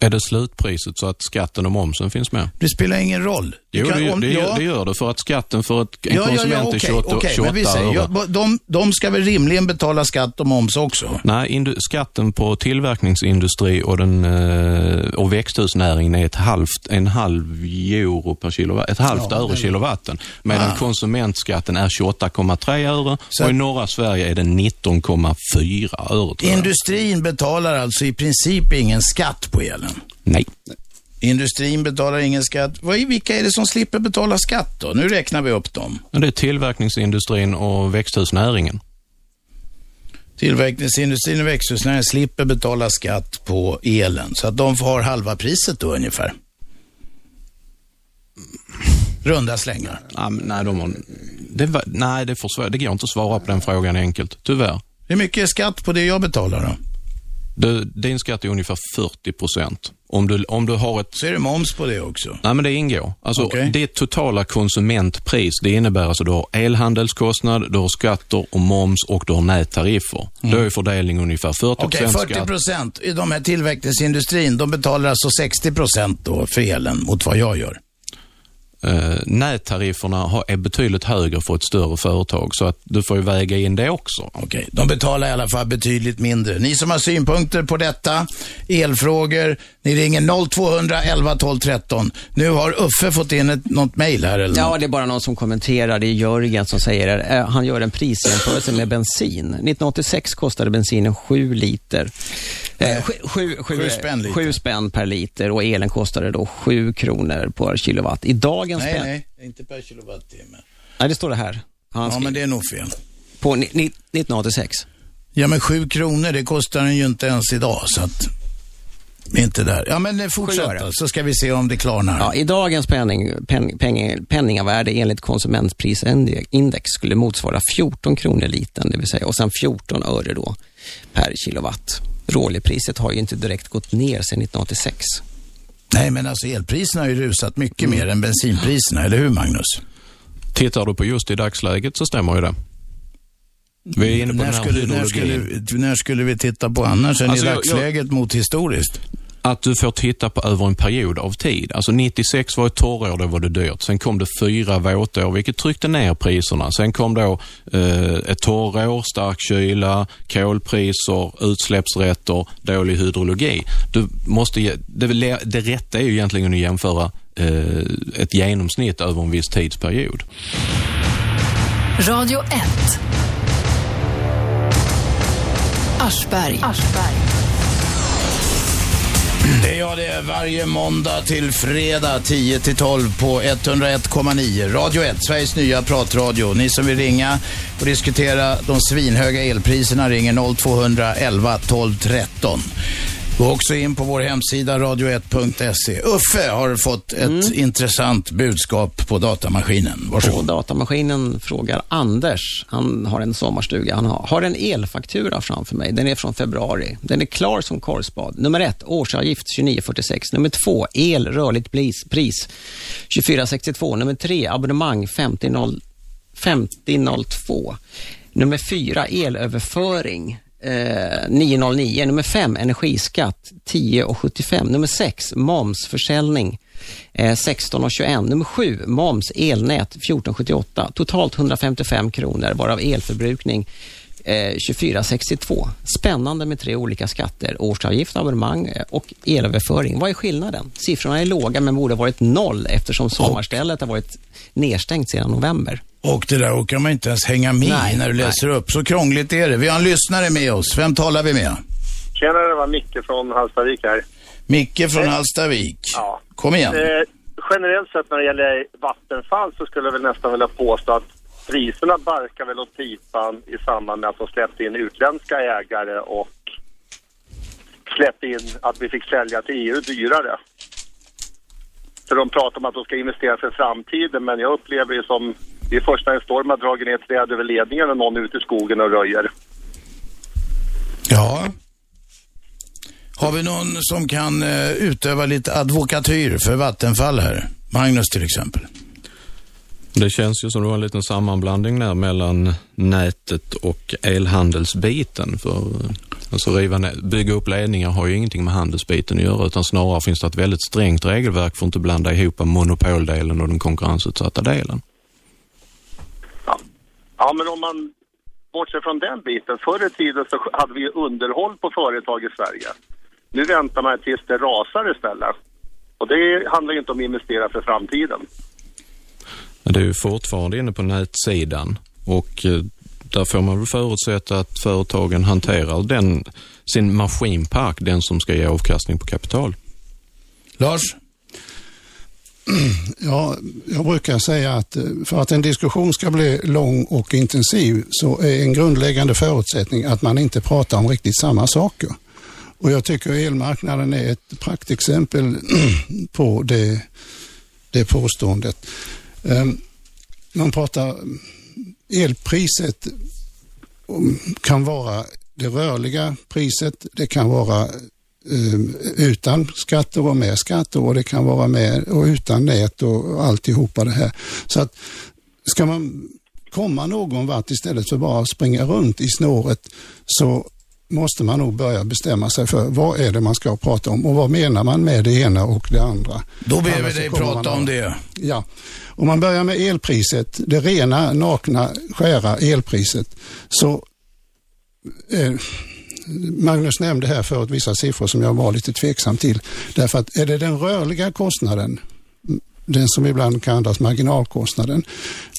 Är det slutpriset så att skatten och momsen finns med? Det spelar ingen roll. Jo, kan- det, om- det, ja. gör, det gör det för att skatten för ett, en konsument är okej, 28, okej, 28 men vi säger, ja, de, de ska väl rimligen betala skatt och moms också? Nej, indu, skatten på tillverkningsindustri och, den, eh, och växthusnäringen är ett halvt, en halv euro per kilowatt, ett halvt Ja, det- kilowatten. Medan Ah. konsumentskatten är 28,3 öre Så- och i norra Sverige är den 19,4 öre. Industrin betalar alltså i princip ingen skatt på elen. Nej. Industrin betalar ingen skatt. Vad, vilka är det som slipper betala skatt då? Nu räknar vi upp dem. Det är tillverkningsindustrin och växthusnäringen. Tillverkningsindustrin och växthusnäringen slipper betala skatt på elen. Så att de får halva priset då ungefär. Runda slängar. Ja, nej, de har, det, var- nej det, får, det går inte att svara på den frågan enkelt, tyvärr. Hur mycket är skatt på det jag betalar då? Du, din skatt är ungefär 40 procent. Om du, om du har ett... Så är det moms på det också. Nej, men det ingår. Alltså, Okej. Det totala konsumentpris, det innebär alltså du har elhandelskostnad, du har skatter och moms och du har nättariffer. Då är fördelningen ungefär 40 Okej, procent 40 skatt. procent. I de här tillverkningsindustrin, de betalar alltså 60 procent då för elen mot vad jag gör. Eh, nättarifferna har, är betydligt högre för ett större företag, så att du får ju väga in det också. Okej, de betalar i alla fall betydligt mindre. Ni som har synpunkter på detta, elfrågor, ni ringer 0211 12 13. Nu har Uffe fått in ett, något mejl här eller Ja, något. det är bara någon som kommenterar. Det är Jörgen som säger det. Eh, Han gör en prisjämförelse med bensin. 1986 kostade bensinen 7 liter. Eh, sju, sju, sju, Sju spänn liter. sju spänn per liter och elen kostade då 7 kronor per kilowatt. I dagens Nej, nej, inte per kilowattimme. Nej, det står det här. Han Ja, skrev- men det är nog fel. På ni- ni- 1986. Ja, men sju kronor, det kostar den ju inte ens idag, så att... Inte där. Ja, men eh, fortsätt öre. då, så ska vi se om det klarnar. Ja, I dagens penning, pen, peng, penningvärde enligt konsumentprisindex skulle motsvara 14 kronor litern, det vill säga, och sen 14 öre då per kilowatt. Råoljepriset har ju inte direkt gått ner sedan 1986. Nej, men alltså elpriserna har ju rusat mycket mer än bensinpriserna, eller hur Magnus? Tittar du på just i dagsläget så stämmer ju det. Vi är inne på när, den här skulle, när, skulle, när skulle vi titta på annars än Alltså, i jag- dagsläget mot historiskt? Att du får titta på över en period av tid. Alltså 96 var ett torrår, då var det dyrt. Sen kom det fyra våtår, vilket tryckte ner priserna. Sen kom då eh, ett torrår, stark kyla, kolpriser, utsläppsrätter, dålig hydrologi. Du måste, det, det rätta är ju egentligen att jämföra eh, ett genomsnitt över en viss tidsperiod. Radio 1. Aschberg. Det är jag det varje måndag till fredag 10 till 12 på 101,9. Radio 1, Sveriges nya pratradio. Ni som vill ringa och diskutera de svinhöga elpriserna ringer 0211 12 13. Gå också in på vår hemsida radio1.se. Uffe har fått ett intressant budskap på datamaskinen. På Varsågod. datamaskinen frågar Anders, han har en sommarstuga, han har, har en elfaktura framför mig. Den är från februari. Den är klar som korvspad. Nummer ett, årsavgift 2946. Nummer två, el, rörligt pris, pris 2462. Nummer tre, abonnemang 5002. 5002. Nummer fyra, elöverföring. Eh, 909. Nummer 5, energiskatt 10,75. Nummer 6, momsförsäljning eh, 16,21. Nummer 7, moms elnät 14,78. Totalt 155 kronor, varav elförbrukning eh, 24,62. Spännande med tre olika skatter. Årsavgift, abonnemang eh, och elöverföring. Vad är skillnaden? Siffrorna är låga men borde varit noll eftersom sommarstället har varit nedstängt sedan november. Och det där orkar man inte ens hänga med Nej, när du nej. läser upp. Så krångligt är det. Vi har en lyssnare med oss. Vem talar vi med? Tjena, det var Micke från Hallstavik här. Micke från Hallstavik. Ja. Kom igen. Eh, generellt sett när det gäller Vattenfall så skulle jag väl nästan vilja påstå att priserna barkar väl åt pipan i samband med att de släppte in utländska ägare och släppte in att vi fick sälja till EU dyrare. För de pratar om att de ska investera för framtiden men jag upplever det som det är först när en storm har dragit ner träd över ledningen och någon är ute i skogen och röjer. Ja. Har vi någon som kan eh, utöva lite advokatyr för Vattenfall här? Magnus till exempel. Det känns ju som det var en liten sammanblandning där mellan nätet och elhandelsbiten. För eh, alltså riva bygga upp ledningar har ju ingenting med handelsbiten att göra utan snarare finns det ett väldigt strängt regelverk för att inte blanda ihop monopoldelen och den konkurrensutsatta delen. Ja, men om man bortser från den biten. Förr i tiden så hade vi underhåll på företag i Sverige. Nu väntar man tills det rasar istället. Och det handlar ju inte om att investera för framtiden. Det är ju fortfarande inne på nätsidan och eh, där får man väl förutsätta att företagen hanterar den, sin maskinpark, den som ska ge avkastning på kapital. Lars? Ja, jag brukar säga att eh, för att en diskussion ska bli lång och intensiv så är en grundläggande förutsättning att man inte pratar om riktigt samma saker. Och jag tycker elmarknaden är ett praktexempel på det, det påståendet. Ehm, man pratar ehm, elpriset kan vara det rörliga priset, det kan vara ehm, utan skatter och med skatter och det kan vara med och utan nät och alltihopa det här. Så att ska man komma någon vart istället för bara springa runt i snåret så måste man nog börja bestämma sig för vad är det man ska prata om och vad menar man med det ena och det andra. Då ber vi dig prata om det. Ja, om man börjar med elpriset, det rena, nakna, skära elpriset, så eh, Magnus nämnde här förut vissa siffror som jag var lite tveksam till. Därför att är det den rörliga kostnaden, den som ibland kallas marginalkostnaden,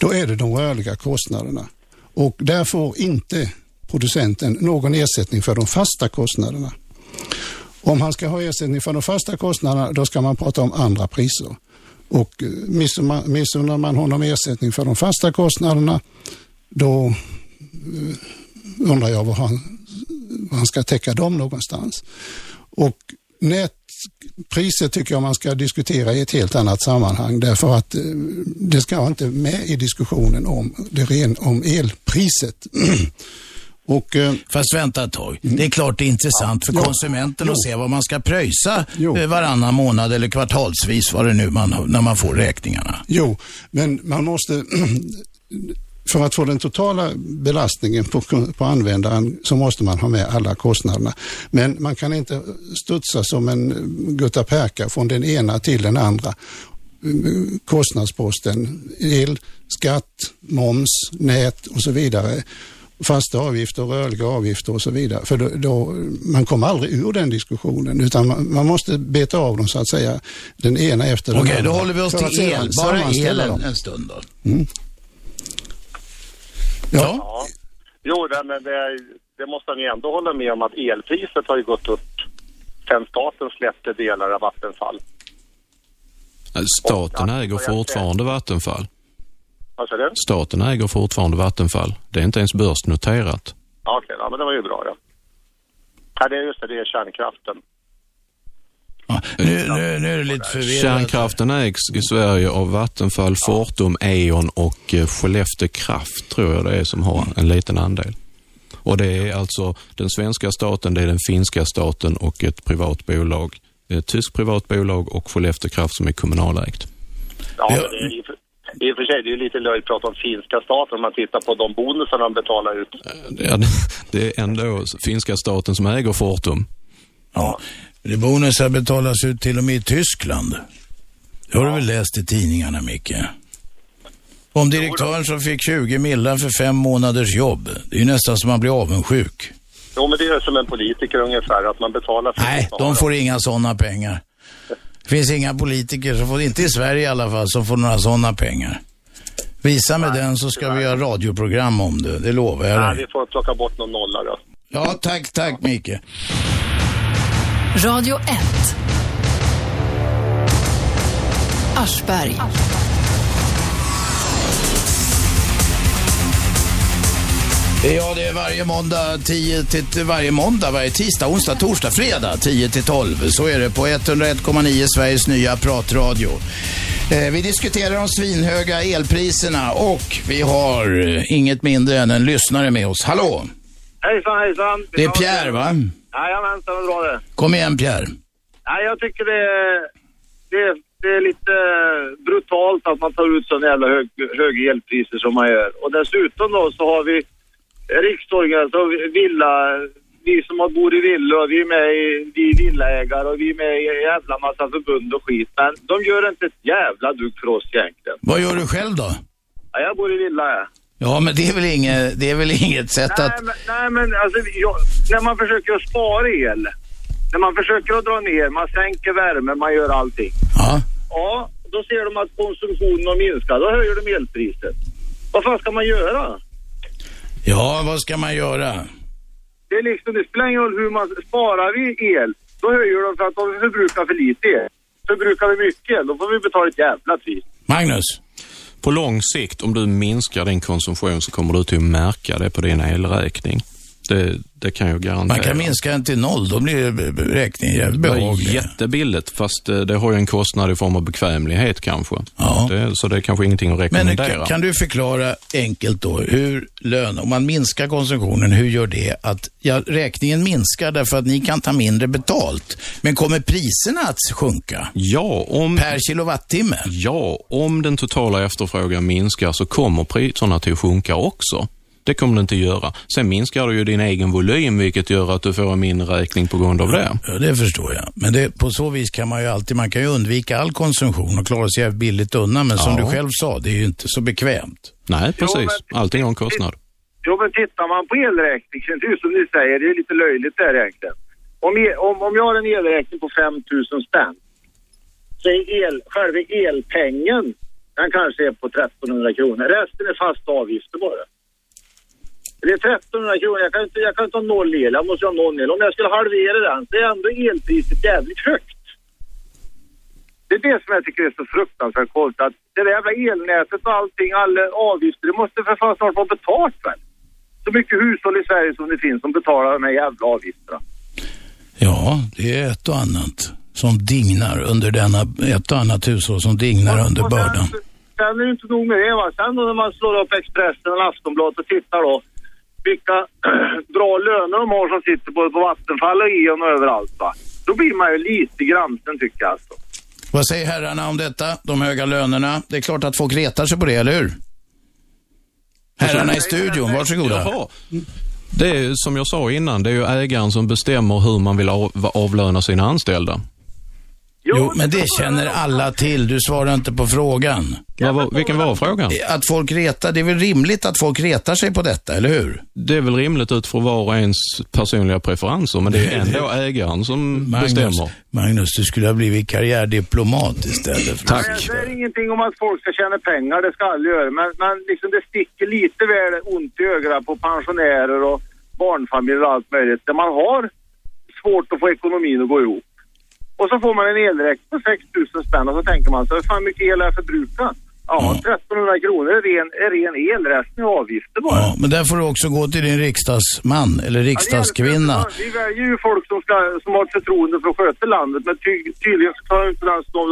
då är det de rörliga kostnaderna. Och där får inte producenten någon ersättning för de fasta kostnaderna. Om han ska ha ersättning för de fasta kostnaderna, då ska man prata om andra priser. Och eh, missunnar man honom ersättning för de fasta kostnaderna, då eh, undrar jag var han, var han ska täcka dem någonstans. Och nätpriset tycker jag man ska diskutera i ett helt annat sammanhang därför att eh, det ska inte med i diskussionen om, det ren, om elpriset. Och, eh, Fast vänta ett tag. Det är klart det är intressant för Ja. konsumenten Jo. att se vad man ska pröjsa Jo. eh, varannan månad eller kvartalsvis, vad det nu man, när man får räkningarna. Jo, men man måste... för att få den totala belastningen på, på användaren så måste man ha med alla kostnaderna. Men man kan inte studsa som en guttaperka från den ena till den andra. Kostnadsposten, el, skatt, moms, nät och så vidare fasta avgifter, rörliga avgifter och så vidare. För då, då, man kommer aldrig ur den diskussionen utan man, man, måste beta av dem så att säga, den ena efter den Okej, andra. då håller vi oss till el, bara elen en stund då. Mm. Ja. ja. Jo, det, men det, det måste ni ändå hålla med om att elpriset har ju gått upp sen staten släppte delar av Vattenfall. Staten äger fortfarande Vattenfall. Vad? Staten äger fortfarande Vattenfall. Det är inte ens börsnoterat. Ja, Okej, ja, men det var ju bra ja. Ja, det är just det, det är kärnkraften. Ja, nu, nu, nu är det lite förvirrat. Kärnkraften ägs i Sverige av Vattenfall, Fortum, E.ON och eh, Skellefteå Kraft tror jag det är som har en liten andel. Och det är alltså den svenska staten, det är den finska staten och ett privat bolag. Ett tyskt privat bolag och Skellefteå Kraft som är kommunalägt. Ja, men det är, i och för sig, det är ju lite löjligt att prata om finska staten om man tittar på de bonusarna de betalar ut. Ja, det är ändå finska staten som äger Fortum. Ja, det bonusar betalas ut till och med i Tyskland. Det har ja. du väl läst i tidningarna, Micke? Om direktören som fick 20 millar för fem månaders jobb. Det är ju nästan som man blir avundsjuk. Jo, men det är som en politiker ungefär, att man betalar för Nej, de får inga sådana pengar. Det finns inga politiker, som får, inte i Sverige i alla fall, som får några sådana pengar. Visa mig den så ska vi göra radioprogram om det, det lovar jag dig. Nej, vi får plocka bort någon nolla då. Ja, tack, tack ja. Micke. Radio 1. Aschberg. Ja, det är varje måndag 10 till varje måndag, varje tisdag, onsdag, torsdag, fredag 10 till 12. Så är det på 101,9 Sveriges nya pratradio. Eh, vi diskuterar de svinhöga elpriserna och vi har eh, inget mindre än en lyssnare med oss. Hallå! Hejsan, hejsan! Det är Pierre, va? Jajamensan, är bra det. Kom igen, Pierre. Nej, jag tycker det är, det, det är lite brutalt att man tar ut sådana jävla hög, höga elpriser som man gör. Och dessutom då så har vi riksdagen, alltså villa, vi som har bor i villor, vi är med i, vi är villaägare och vi är med i en jävla massa förbund och skit. Men de gör inte ett jävla dugg för oss egentligen. Vad gör du själv då? Ja, jag bor i villa, ja. Ja, men det är väl inget, det är väl inget sätt nej, att... Men, nej, men alltså, jag, när man försöker att spara el, när man försöker att dra ner, man sänker värme, man gör allting. Ja. Ja, då ser de att konsumtionen har minskat, då höjer de elpriset. Vad fan ska man göra? Ja, vad ska man göra? Det, är liksom, det spelar ingen roll hur man sparar vi el, då höjer de för att de förbrukar för lite el. Förbrukar vi mycket el, då får vi betala ett jävla pris. Magnus? På lång sikt, om du minskar din konsumtion så kommer du till att märka det på din elräkning. Det, det kan jag garantera. Man kan minska den till noll, då blir räkningen jävligt behaglig. Det är jättebilligt, fast det, det har ju en kostnad i form av bekvämlighet kanske. Ja. Det, så det är kanske ingenting att rekommendera. Men kan, kan, du förklara enkelt då, hur lön, om man minskar konsumtionen, hur gör det att ja, räkningen minskar därför att ni kan ta mindre betalt? Men kommer priserna att sjunka? Ja, om... Per kilowattimme? Ja, om den totala efterfrågan minskar så kommer priserna till att sjunka också. Det kommer du inte göra. Sen minskar du ju din egen volym, vilket gör att du får en mindre räkning på grund av det. Ja, det förstår jag. Men det, på så vis kan man ju alltid, man kan ju undvika all konsumtion och klara sig billigt undan. Men som ja. du själv sa, det är ju inte så bekvämt. Nej, precis. Jo, men, Allting har en kostnad. Jo, men tittar man på elräkningen, det är som ni säger, det är lite löjligt där egentligen. Om, om, om jag har en elräkning på 5 000 spänn, så är el, själva elpengen, den kanske är på 1300 kronor. Resten är fasta avgifter bara. Det är 1300 kronor. Jag kan inte, jag kan inte ha noll el. Jag måste ha noll el. Om jag skulle halvera den så är ändå elpriset jävligt högt. Det är det som jag tycker är så fruktansvärt konstigt. Att det där jävla elnätet och allting, alla avgifter, det måste för fan snart vara betalt väl? Så mycket hushåll i Sverige som det finns som betalar de här jävla avgifterna. Ja, det är ett och annat som dignar under denna, ett och annat hushåll som dignar och, under bördan. Sen, sen är det inte nog med det va. Sen när man slår upp Expressen och Aftonbladet och tittar då vilka bra löner de har som sitter både på Vattenfall och Eon och överallt va. Då blir man ju lite gransen tycker jag alltså. Vad säger herrarna om detta, de höga lönerna? Det är klart att folk retar sig på det, eller hur? Herrarna i studion, varsågoda. Jaha. Det är som jag sa innan, det är ju ägaren som bestämmer hur man vill av, avlöna sina anställda. Jo, men det känner alla till. Du svarar inte på frågan. Vad var, vilken var frågan? Att folk retar, det är väl rimligt att folk retar sig på detta, eller hur? Det är väl rimligt ut från var och ens personliga preferenser, men det är ändå ägaren som Magnus, bestämmer. Magnus, du skulle ha blivit karriärdiplomat istället. För Tack. Det är ingenting om att folk ska tjäna pengar, det ska alla göra. Men, men liksom det sticker lite väl ont i ögonen på pensionärer och barnfamiljer och allt möjligt. Där man har svårt att få ekonomin att gå ihop. Och så får man en elräkning på 6 000 spänn och så tänker man så hur fan mycket el är jag förbrukat? Ja, 1300 kronor är ren, är ren el, resten är avgifter bara. Ja, men där får du också gå till din riksdagsman eller riksdagskvinna. Vi väljer ju folk som, ska, som har ett förtroende för att sköta landet men ty, tydligen så klarar inte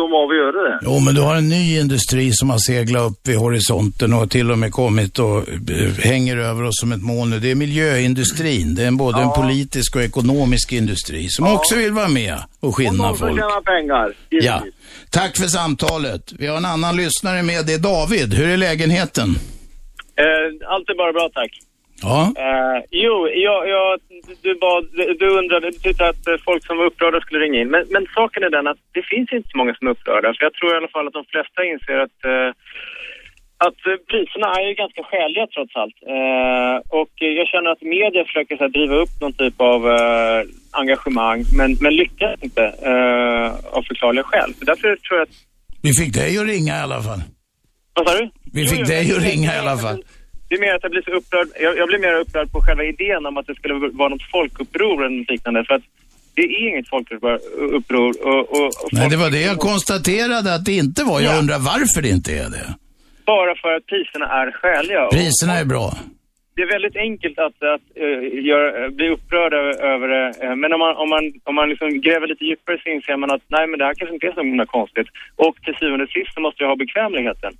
de av att göra det. Jo, men du har en ny industri som har seglat upp vid horisonten och till och med kommit och eh, hänger över oss som ett moln nu. Det är miljöindustrin. Det är en, både en politisk och ekonomisk industri som också vill vara med och skinna De som folk. tjänar pengar. Ja. Tack för samtalet. Vi har en annan lyssnare med. Det är David. Hur är lägenheten? Eh, allt är bara bra, tack. Ja. Eh, jo, jag, jag, du, bad, du undrade, du tyckte att folk som var upprörda skulle ringa in. Men, men saken är den att det finns inte så många som är upprörda. För jag tror i alla fall att de flesta inser att, eh, att eh, priserna är ju ganska skäliga trots allt. Eh, och jag känner att media försöker så här, driva upp någon typ av eh, engagemang, men, men lyckas inte eh, av förklarliga skäl. Så därför tror jag att... Vi fick dig att ringa i alla fall. Vad sa du? Vi fick dig att ringa i alla fall. Det är mer att jag blir så upprörd. Jag, jag blir mer upprörd på själva idén om att det skulle vara något folkuppror eller något liknande. För att det är inget folkuppror. Och, och, och Nej, det var det jag konstaterade att det inte var. Jag Ja. undrar varför det inte är det. Bara för att priserna är skäliga. Priserna är bra. Det är väldigt enkelt att, att eh, göra- bli upprörd över, det. Eh, men om man, om man, om man liksom gräver lite djupare så inser man att nej, men det här kanske inte är så himla konstigt. Och till syvende och sist så måste jag ha bekvämligheten.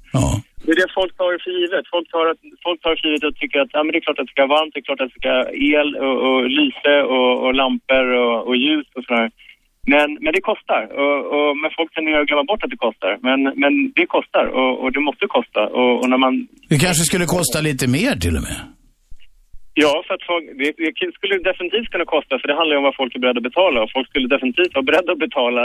Det är det folk tar för givet. Folk tar, folk tar för givet och tycker att ja, men det är klart att det ska vara varmt, det är klart att det ska ha el och, och lyse och, och lampor och, och ljus och sådär. Men, men det kostar. Och, och, men folk tenderar att glömma bort att det kostar. Men, men det kostar och, och det måste kosta. Och, och när man Det kanske skulle kosta lite mer till och med. Ja, för att folk, det, det skulle definitivt kunna kosta, för det handlar ju om vad folk är beredda att betala. Och folk skulle definitivt vara beredda att betala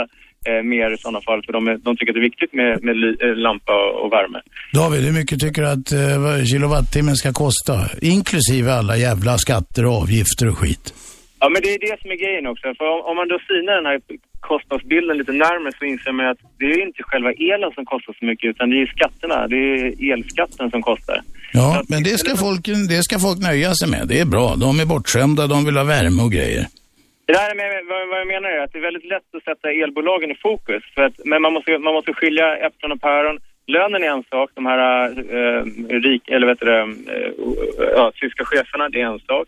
eh, mer i sådana fall, för de, de tycker att det är viktigt med, med ly, eh, lampa och, värme. David, hur mycket tycker du att eh, kilowattimmen ska kosta? Inklusive alla jävla skatter och avgifter och skit. Ja, men det är det som är grejen också. För om, om man då synar den här kostnadsbilden lite närmare så inser man att det är inte själva elen som kostar så mycket, utan det är skatterna. Det är elskatten som kostar. Ja, men det ska, folk, det ska folk nöja sig med. Det är bra. De är bortskämda, de vill ha värme och grejer. Det här med, vad, jag menar är att det är väldigt lätt att sätta elbolagen i fokus. För att, men man måste, man måste skilja äpplen och päron. Lönen är en sak, de här eh, rik, eller vet du, eh, ja, tyska cheferna, det är en sak.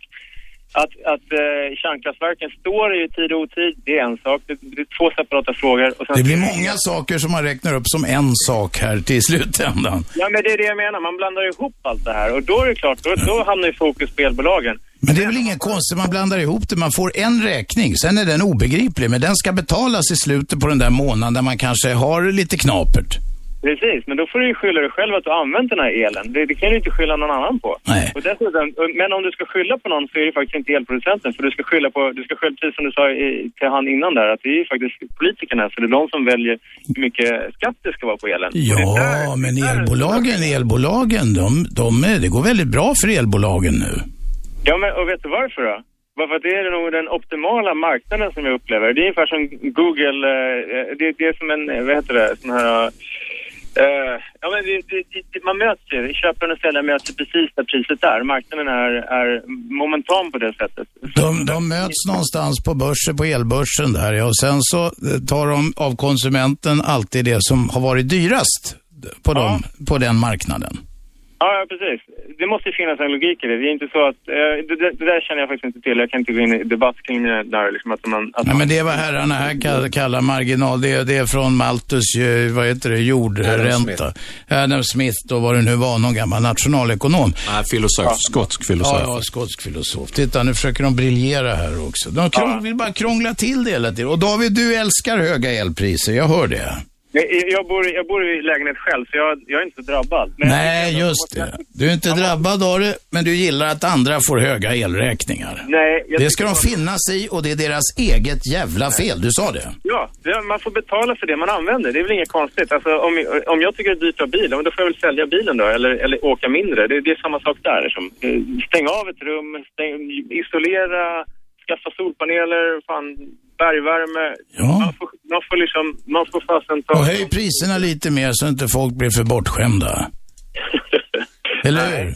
Att, att eh, kärnkraftverken står i tid och otid, det är en sak. Det, det är två separata frågor. Sen, Det blir många saker som man räknar upp som en sak här till slutändan. Ja, men det är det jag menar. Man blandar ihop allt det här. Och då är det klart, då, då hamnar ju fokus på elbolagen. Men det är väl ingen konstigt, man blandar ihop det. Man får en räkning, sen är den obegriplig, men den ska betalas i slutet på den där månaden där man kanske har lite knapert. Precis, men då får du ju skylla dig själv att du använt den här elen. Det, det kan du inte skylla någon annan på. Nej. Och dessutom, men om du ska skylla på någon så är det faktiskt inte elproducenten. För du ska skylla på, du ska skylla, precis som du sa i, till han innan där, att det är ju faktiskt politikerna. Så det är de som väljer hur mycket skatt det ska vara på elen. Ja, men elbolagen, elbolagen, de, de, det går väldigt bra för elbolagen nu. Ja, men och vet du varför då? Bara för att det är nog den optimala marknaden som jag upplever. Det är ungefär som Google, eh, det, det är som en, eh, vad heter det, sån här... eh, ja, men det, det, man möts ju, köparen och säljaren möts ju precis där priset är. Marknaden är, är momentan på det sättet. De, de möts någonstans på börsen, på elbörsen där ja. och sen så eh, tar de av konsumenten alltid det som har varit dyrast på, dem, på den marknaden. Ja, ja, precis. Det måste ju finnas en logik i det. Det är inte så att, eh, det, det, det där känner jag faktiskt inte till. Jag kan inte gå in i debatt kring det där, liksom att man... Att Nej, men det är vad herrarna här kall- kallar marginal. Det är, det är från Malthus, eh, vad heter det, Adam jordränta. Adam Smith och vad det nu var, någon gammal nationalekonom. Nej, filosof. Skotsk filosof. Ja, ja, skotsk filosof. Titta, nu försöker de briljera här också. De krång, vill bara krångla till det hela tiden. Och David, du älskar höga elpriser, jag hör det. Jag bor, jag bor i lägenhet själv, så jag, jag är inte drabbad. Men Nej, just det. Du är inte drabbad av det, men du gillar att andra får höga elräkningar. Nej, Det ska de finna sig i och det är deras eget jävla fel. Du sa det. Ja, man får betala för det man använder. Det är väl inget konstigt. Alltså, om, om jag tycker det är dyrt att ha bil, då får jag väl sälja bilen då, eller, eller åka mindre. Det, det är samma sak där. Liksom. Eh, Stäng av ett rum, stäng, isolera, skaffa solpaneler, fan, bergvärme. Man, får, man får liksom, man får fasen ta... Och höj priserna lite mer så inte folk blir för bortskämda. Eller hur?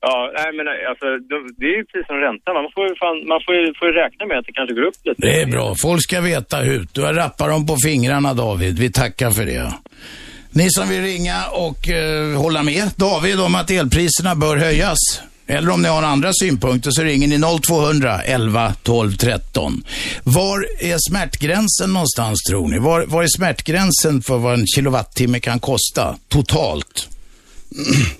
Ja, nej men alltså, de- det är ju precis som ränta. Man får ju, fan, man får ju, får ju räkna med att det kanske går upp lite. Det är bra. Folk ska veta hut. Du har rappat dem på fingrarna David. Vi tackar för det. Ni som vill ringa och eh, hålla med David om att elpriserna bör höjas. Eller om ni har andra synpunkter så ringer ni 0200 11 12 13. Var är smärtgränsen någonstans tror ni? Var, var är smärtgränsen för vad en kilowattimme kan kosta totalt?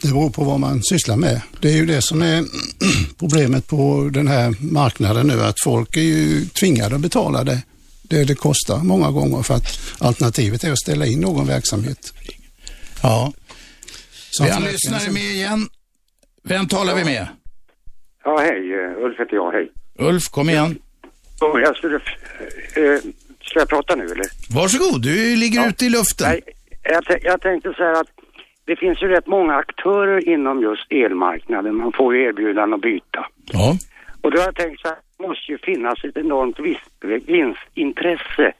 Det beror på vad man sysslar med. Det är ju det som är problemet på den här marknaden nu, att folk är ju tvingade att betala det, det det kostar många gånger för att alternativet är att ställa in någon verksamhet. Ja. Som Vi har lyssnare med igen. Vem talar vi med? Ja, hej. eh, Ulf heter jag. Hej. Ulf, kom igen. Jag skulle... Eh, ska jag prata nu eller? Varsågod, du ligger ute i luften. Nej, jag, jag tänkte så här att det finns ju rätt många aktörer inom just elmarknaden. Man får ju erbjudanden att byta. Ja. Och då har jag tänkt så här, det måste ju finnas ett enormt vinstintresse.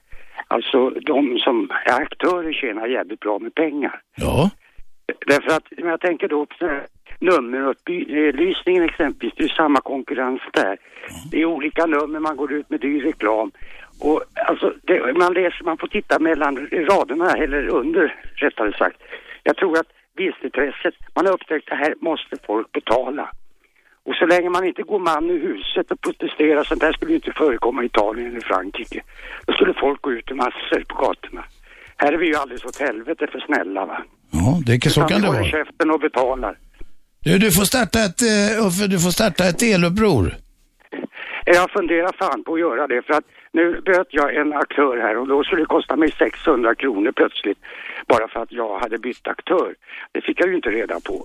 Alltså de som är aktörer tjänar jävligt bra med pengar. Ja. Därför att, men jag tänker då nummerupplysningen exempelvis, det är samma konkurrens där. Det är olika nummer, man går ut med dyr reklam. Och alltså, det, man läser, man får titta mellan raderna, eller under rättare sagt. Jag tror att vinstintresset, man har upptäckt att här måste folk betala. Och så länge man inte går man i huset och protesterar, sånt där skulle ju inte förekomma i Italien eller Frankrike. Då skulle folk gå ut i massor på gatorna. Här är vi ju alldeles åt helvete för snälla va. Ja, det, så Utan kan det vi vara. käften och betalar. Du, du får starta ett, eh, du får starta ett eluppror. Jag funderar fan på att göra det för att nu böt jag en aktör här och då skulle det kosta mig 600 kronor plötsligt bara för att jag hade bytt aktör. Det fick jag ju inte reda på.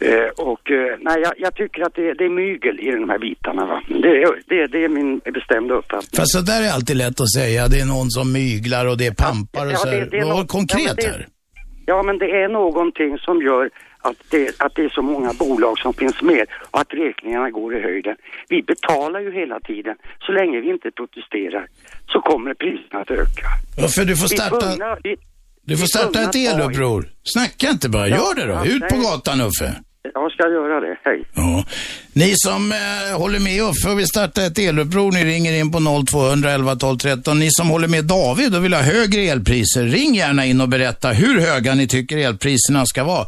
Eh, och eh, nej, jag, jag tycker att det, det är mygel i de här bitarna va. Det, är- det, det är min bestämda uppfattning. Fast så där är alltid lätt att säga. Det är någon som myglar och det är pampar och Ja, så det- här. det är Var något- konkret ja, det- här. Ja, men det är någonting som gör att det, att det är så många bolag som finns med och att räkningarna går i höjden. Vi betalar ju hela tiden. Så länge vi inte protesterar så kommer priserna att öka. Uffe, du får starta, vi- du får starta ett eluppror. Snacka inte bara, Ja, gör det då. ja, Ut på gatan Uffe. Jag ska göra det. Hej. Ja. Ni som eh, håller med Uffe och vill starta ett eluppror, ni ringer in på 0200 11 12 13. Ni som håller med David och vill ha högre elpriser, ring gärna in och berätta hur höga ni tycker elpriserna ska vara.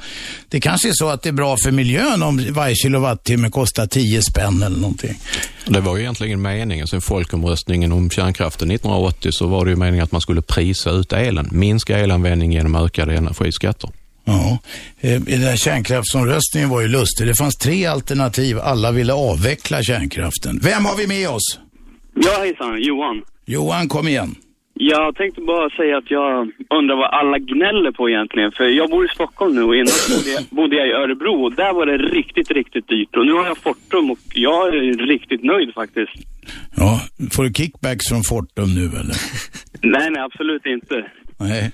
Det kanske är så att det är bra för miljön om varje kilowattimme kostar 10 spänn eller någonting. Det var ju egentligen meningen. Sen folkomröstningen om kärnkraften 1980 så var det ju meningen att man skulle prisa ut elen. Minska elanvändning genom ökade energiskatter. Ja, eh, den här kärnkraftsomröstningen var ju lustig. Det fanns tre alternativ. Alla ville avveckla kärnkraften. Vem har vi med oss? Ja, hejsan. Johan. Johan, kom igen. Jag tänkte bara säga att jag undrar vad alla gnäller på egentligen. För jag bor i Stockholm nu och innan bodde jag, bodde jag i Örebro och där var det riktigt, riktigt dyrt. Och nu har jag Fortum och jag är riktigt nöjd faktiskt. Ja, får du kickbacks från Fortum nu eller? Nej, nej, absolut inte. Nej.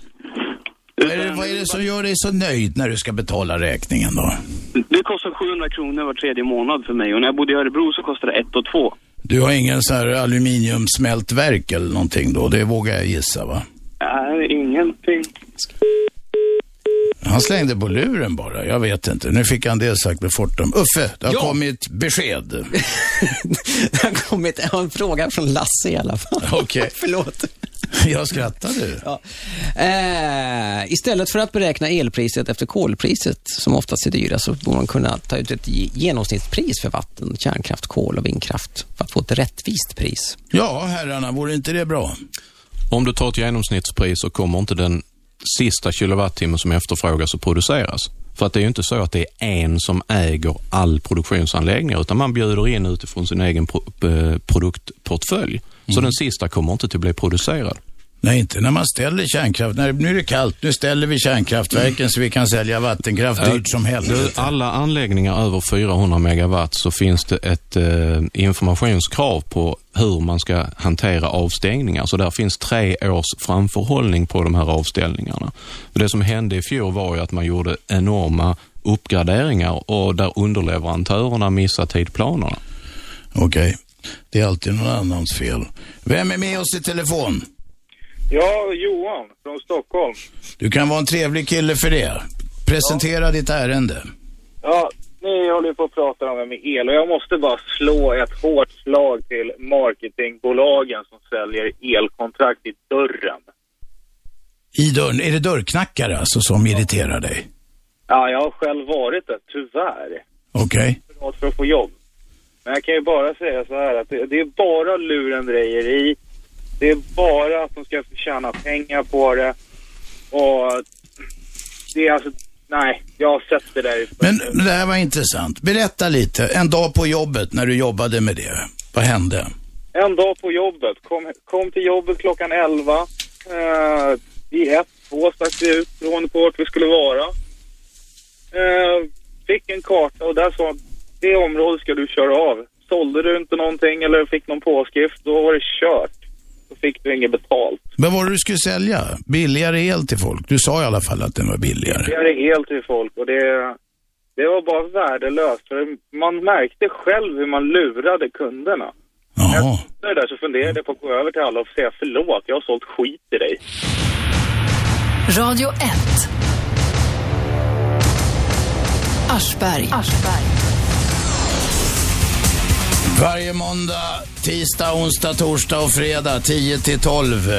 Vad är, det, vad är det som gör dig så nöjd när du ska betala räkningen då? Det kostar 700 kronor var tredje månad för mig och när jag bodde i Örebro så kostade det 1 och 2. Du har ingen så här aluminiumsmältverk eller någonting då? Det vågar jag gissa va? Nej, ingenting. Han slängde på luren bara. Jag vet inte. Nu fick han det sagt med Fortum. Uffe, det har Ja. kommit besked. Det har kommit en fråga från Lasse i alla fall. Okej. Förlåt. Jag skrattade. Ja. Eh, istället för att beräkna elpriset efter kolpriset, som oftast är dyra, så borde man kunna ta ut ett ge- genomsnittspris för vatten, kärnkraft, kol och vindkraft för att få ett rättvist pris. Ja, herrarna, vore inte det bra? Om du tar ett genomsnittspris så kommer inte den sista kilowattimmen som efterfrågas att produceras. För att det är ju inte så att det är en som äger all produktionsanläggning utan man bjuder in utifrån sin egen eh, produktportfölj. Så den sista kommer inte att bli producerad. Nej, inte när man ställer kärnkraft. När, nu är det kallt, nu ställer vi kärnkraftverken så vi kan sälja vattenkraft dyrt som helvete. Alla anläggningar över 400 megawatt så finns det ett eh, informationskrav på hur man ska hantera avstängningar. Så där finns tre års framförhållning på de här avställningarna. Det som hände i fjol var ju att man gjorde enorma uppgraderingar och där underleverantörerna missade tidplanerna. Okej, okay. det är alltid någon annans fel. Vem är med oss i telefon? Ja, Johan från Stockholm. Du kan vara en trevlig kille för det. Presentera ja. ditt ärende. Ja, ni håller på att prata om det med el och jag måste bara slå ett hårt slag till marketingbolagen som säljer elkontrakt i dörren. I dörren? Är det dörrknackare alltså som irriterar dig? Ja, jag har själv varit det, tyvärr. Okej. Okay. För att få jobb. Men jag kan ju bara säga så här att det, det är bara lurendrejeri det är bara att de ska tjäna pengar på det. Och det är alltså, nej, jag har sett det där. Men det här var intressant. Berätta lite, en dag på jobbet när du jobbade med det. Vad hände? En dag på jobbet. Kom, kom till jobbet klockan 11. Eh, I ett, två stack vi ut beroende på vart vi skulle vara. Eh, fick en karta och där sa det området ska du köra av. Sålde du inte någonting eller fick någon påskrift, då var det kört så fick du inget betalt. Men vad var det du skulle sälja? Billigare el till folk? Du sa i alla fall att den var billigare. Billigare el till folk och det, det var bara värdelöst. För man märkte själv hur man lurade kunderna. Jaha. Efter det där så funderade jag på att gå över till alla och säga förlåt, jag har sålt skit till dig. Radio 1 Aschberg. Aschberg. Varje måndag, tisdag, onsdag, torsdag och fredag 10 till 12.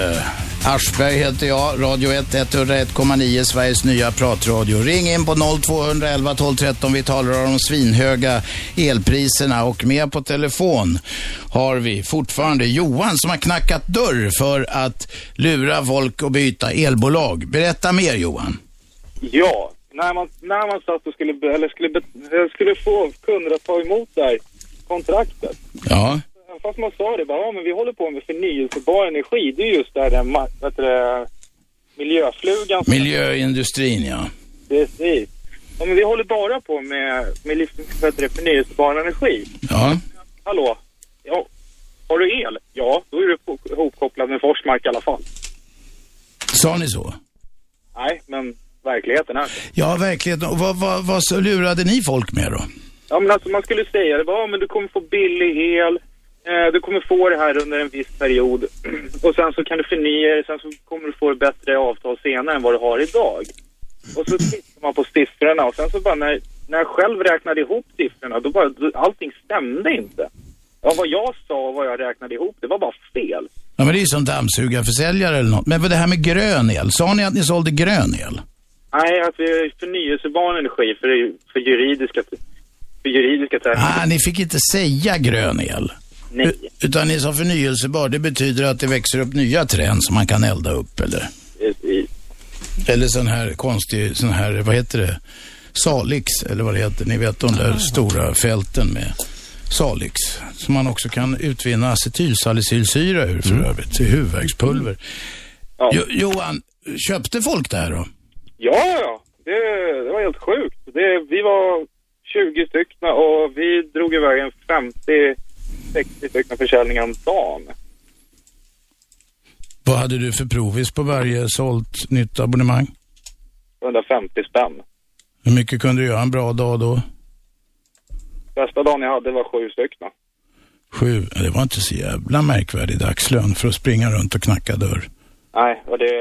Aschberg heter jag, Radio 1, 101,9, Sveriges nya pratradio. Ring in på 0211 12 13. Vi talar om de svinhöga elpriserna och med på telefon har vi fortfarande Johan som har knackat dörr för att lura folk att byta elbolag. Berätta mer Johan. Ja, när man, när man satt och skulle, eller skulle, skulle få kunder att ta emot dig kontraktet. Ja. Fast man sa det bara, ja men vi håller på med förnyelsebar energi. Det är just där den, vet du, miljöflugan. Miljöindustrin, ja. Precis. Ja, men vi håller bara på med, med vet du, förnyelsebar energi. Ja. Hallå? Ja. Har du el? Ja, då är du ihopkopplad med Forsmark i alla fall. Sa ni så? Nej, men verkligheten är Ja, verkligheten. Och vad, vad, vad så lurade ni folk med då? Ja, men alltså man skulle säga det, ja men du kommer få billig el, eh, du kommer få det här under en viss period och sen så kan du förnya det, sen så kommer du få ett bättre avtal senare än vad du har idag. Och så tittar man på siffrorna och sen så bara när, när jag själv räknade ihop siffrorna, då bara, då, allting stämde inte. Ja, vad jag sa och vad jag räknade ihop, det var bara fel. Ja, men det är som dammsugarförsäljare eller något. Men vad det här med grön el, sa ni att ni sålde grön el? Nej, att vi är förnyelsebar energi för, för juridiska juridiska termer. Ah, ni fick inte säga grön el. Nej. Utan ni sa förnyelsebar. Det betyder att det växer upp nya träd som man kan elda upp, eller? Precis. Eller sån här konstig, sån här, vad heter det? Salix, eller vad det heter. Ni vet de där stora fälten med Salix. Som man också kan utvinna acetylsalicylsyra ur för mm. övrigt, till huvudvärkspulver. Ja. Jo, Johan, köpte folk det här då? Ja, ja. Det, det var helt sjukt. Det, vi var 20 stycken och vi drog iväg en 50-60 stycken försäljningar om dagen. Vad hade du för provis på varje sålt nytt abonnemang? 150 spänn. Hur mycket kunde du göra en bra dag då? Bästa dagen jag hade var sju stycken. Sju? Det var inte så jävla märkvärdig dagslön för att springa runt och knacka dörr. Nej, och det,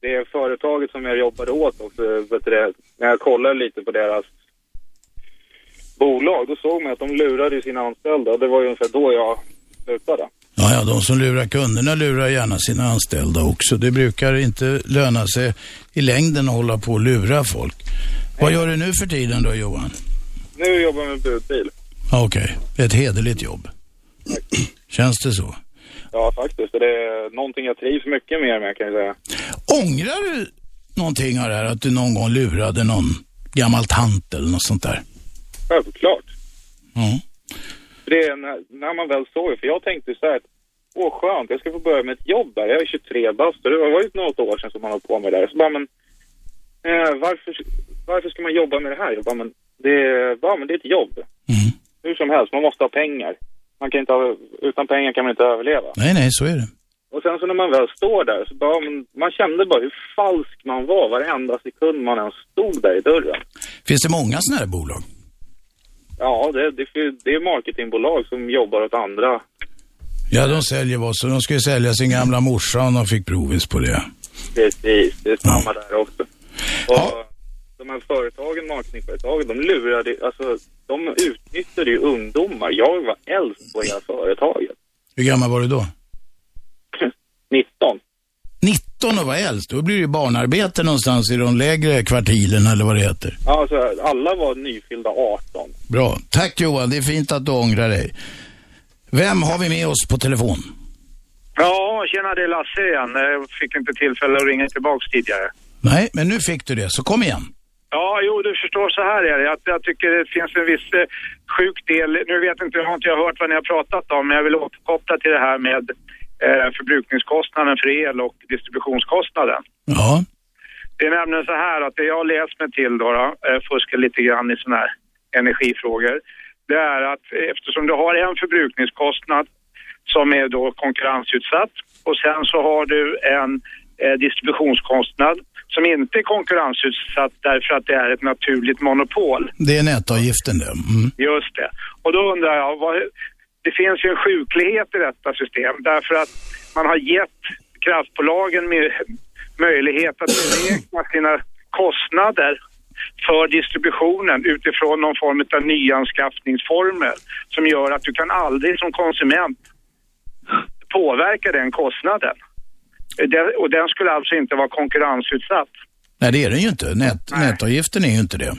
det är företaget som jag jobbade åt också. Vet du, när jag kollade lite på deras bolag, då såg man att de lurade sina anställda. Det var ju ungefär då jag slutade. Ja, ja, de som lurar kunderna lurar gärna sina anställda också. Det brukar inte löna sig i längden att hålla på och lura folk. Nej. Vad gör du nu för tiden då, Johan? Nu jobbar jag med budbil. Okej, okay. ett hederligt jobb. Känns det så? Ja, faktiskt. Det är någonting jag trivs mycket mer med, kan jag säga. Ångrar du någonting av det här? Att du någon gång lurade någon gammal tant eller något sånt där? Självklart. För det är när, när man väl såg det, för jag tänkte så här, åh skönt, jag ska få börja med ett jobb där. Jag är 23 bast och det var ju något år sedan som man höll på med det där. Så bara, men eh, varför, varför ska man jobba med det här? Jag bara, men det, ja, men det är ett jobb. Hur som helst, man måste ha pengar. Man kan inte ha, utan pengar kan man inte överleva. Nej, nej, så är det. Och sen så när man väl står där så bara, man kände bara hur falsk man var varenda sekund man ens stod där i dörren. Finns det många sådana här bolag? Ja, det, det, det är marketingbolag som jobbar åt andra. Ja, de säljer vad så. De skulle sälja sin gamla morsa om de fick provis på det. Precis, det är samma där också. Och de här företagen, marketingföretagen, de lurade, alltså de utnyttjade ju ungdomar. Jag var äldst på hela företaget. Hur gammal var du då? 19 och var äldst? Då blir det ju barnarbete någonstans i de lägre kvartilen eller vad det heter. Ja, alltså alla var nyfyllda 18. Bra. Tack Johan, det är fint att du ångrar dig. Vem har vi med oss på telefon? Ja, tjena det är Lasse igen. Jag fick inte tillfälle att ringa tillbaks tidigare. Nej, men nu fick du det, så kom igen. Ja, jo, du förstår så här är det. Att jag tycker det finns en viss eh, sjuk del. Nu vet inte, jag har inte jag hört vad ni har pratat om, men jag vill återkoppla till det här med förbrukningskostnaden för el och distributionskostnaden. Ja. Det är nämligen så här att det jag läst mig till då, då eh, fuskar lite grann i sådana här energifrågor. Det är att eftersom du har en förbrukningskostnad som är då konkurrensutsatt och sen så har du en eh, distributionskostnad som inte är konkurrensutsatt därför att det är ett naturligt monopol. Det är nätavgiften det. Mm. Just det. Och då undrar jag, vad, det finns ju en sjuklighet i detta system därför att man har gett kraftbolagen möjlighet att beräkna sina kostnader för distributionen utifrån någon form av nyanskaffningsformel som gör att du kan aldrig som konsument påverka den kostnaden. Den, och den skulle alltså inte vara konkurrensutsatt. Nej, det är den ju inte. Nät, nätavgiften är ju inte det.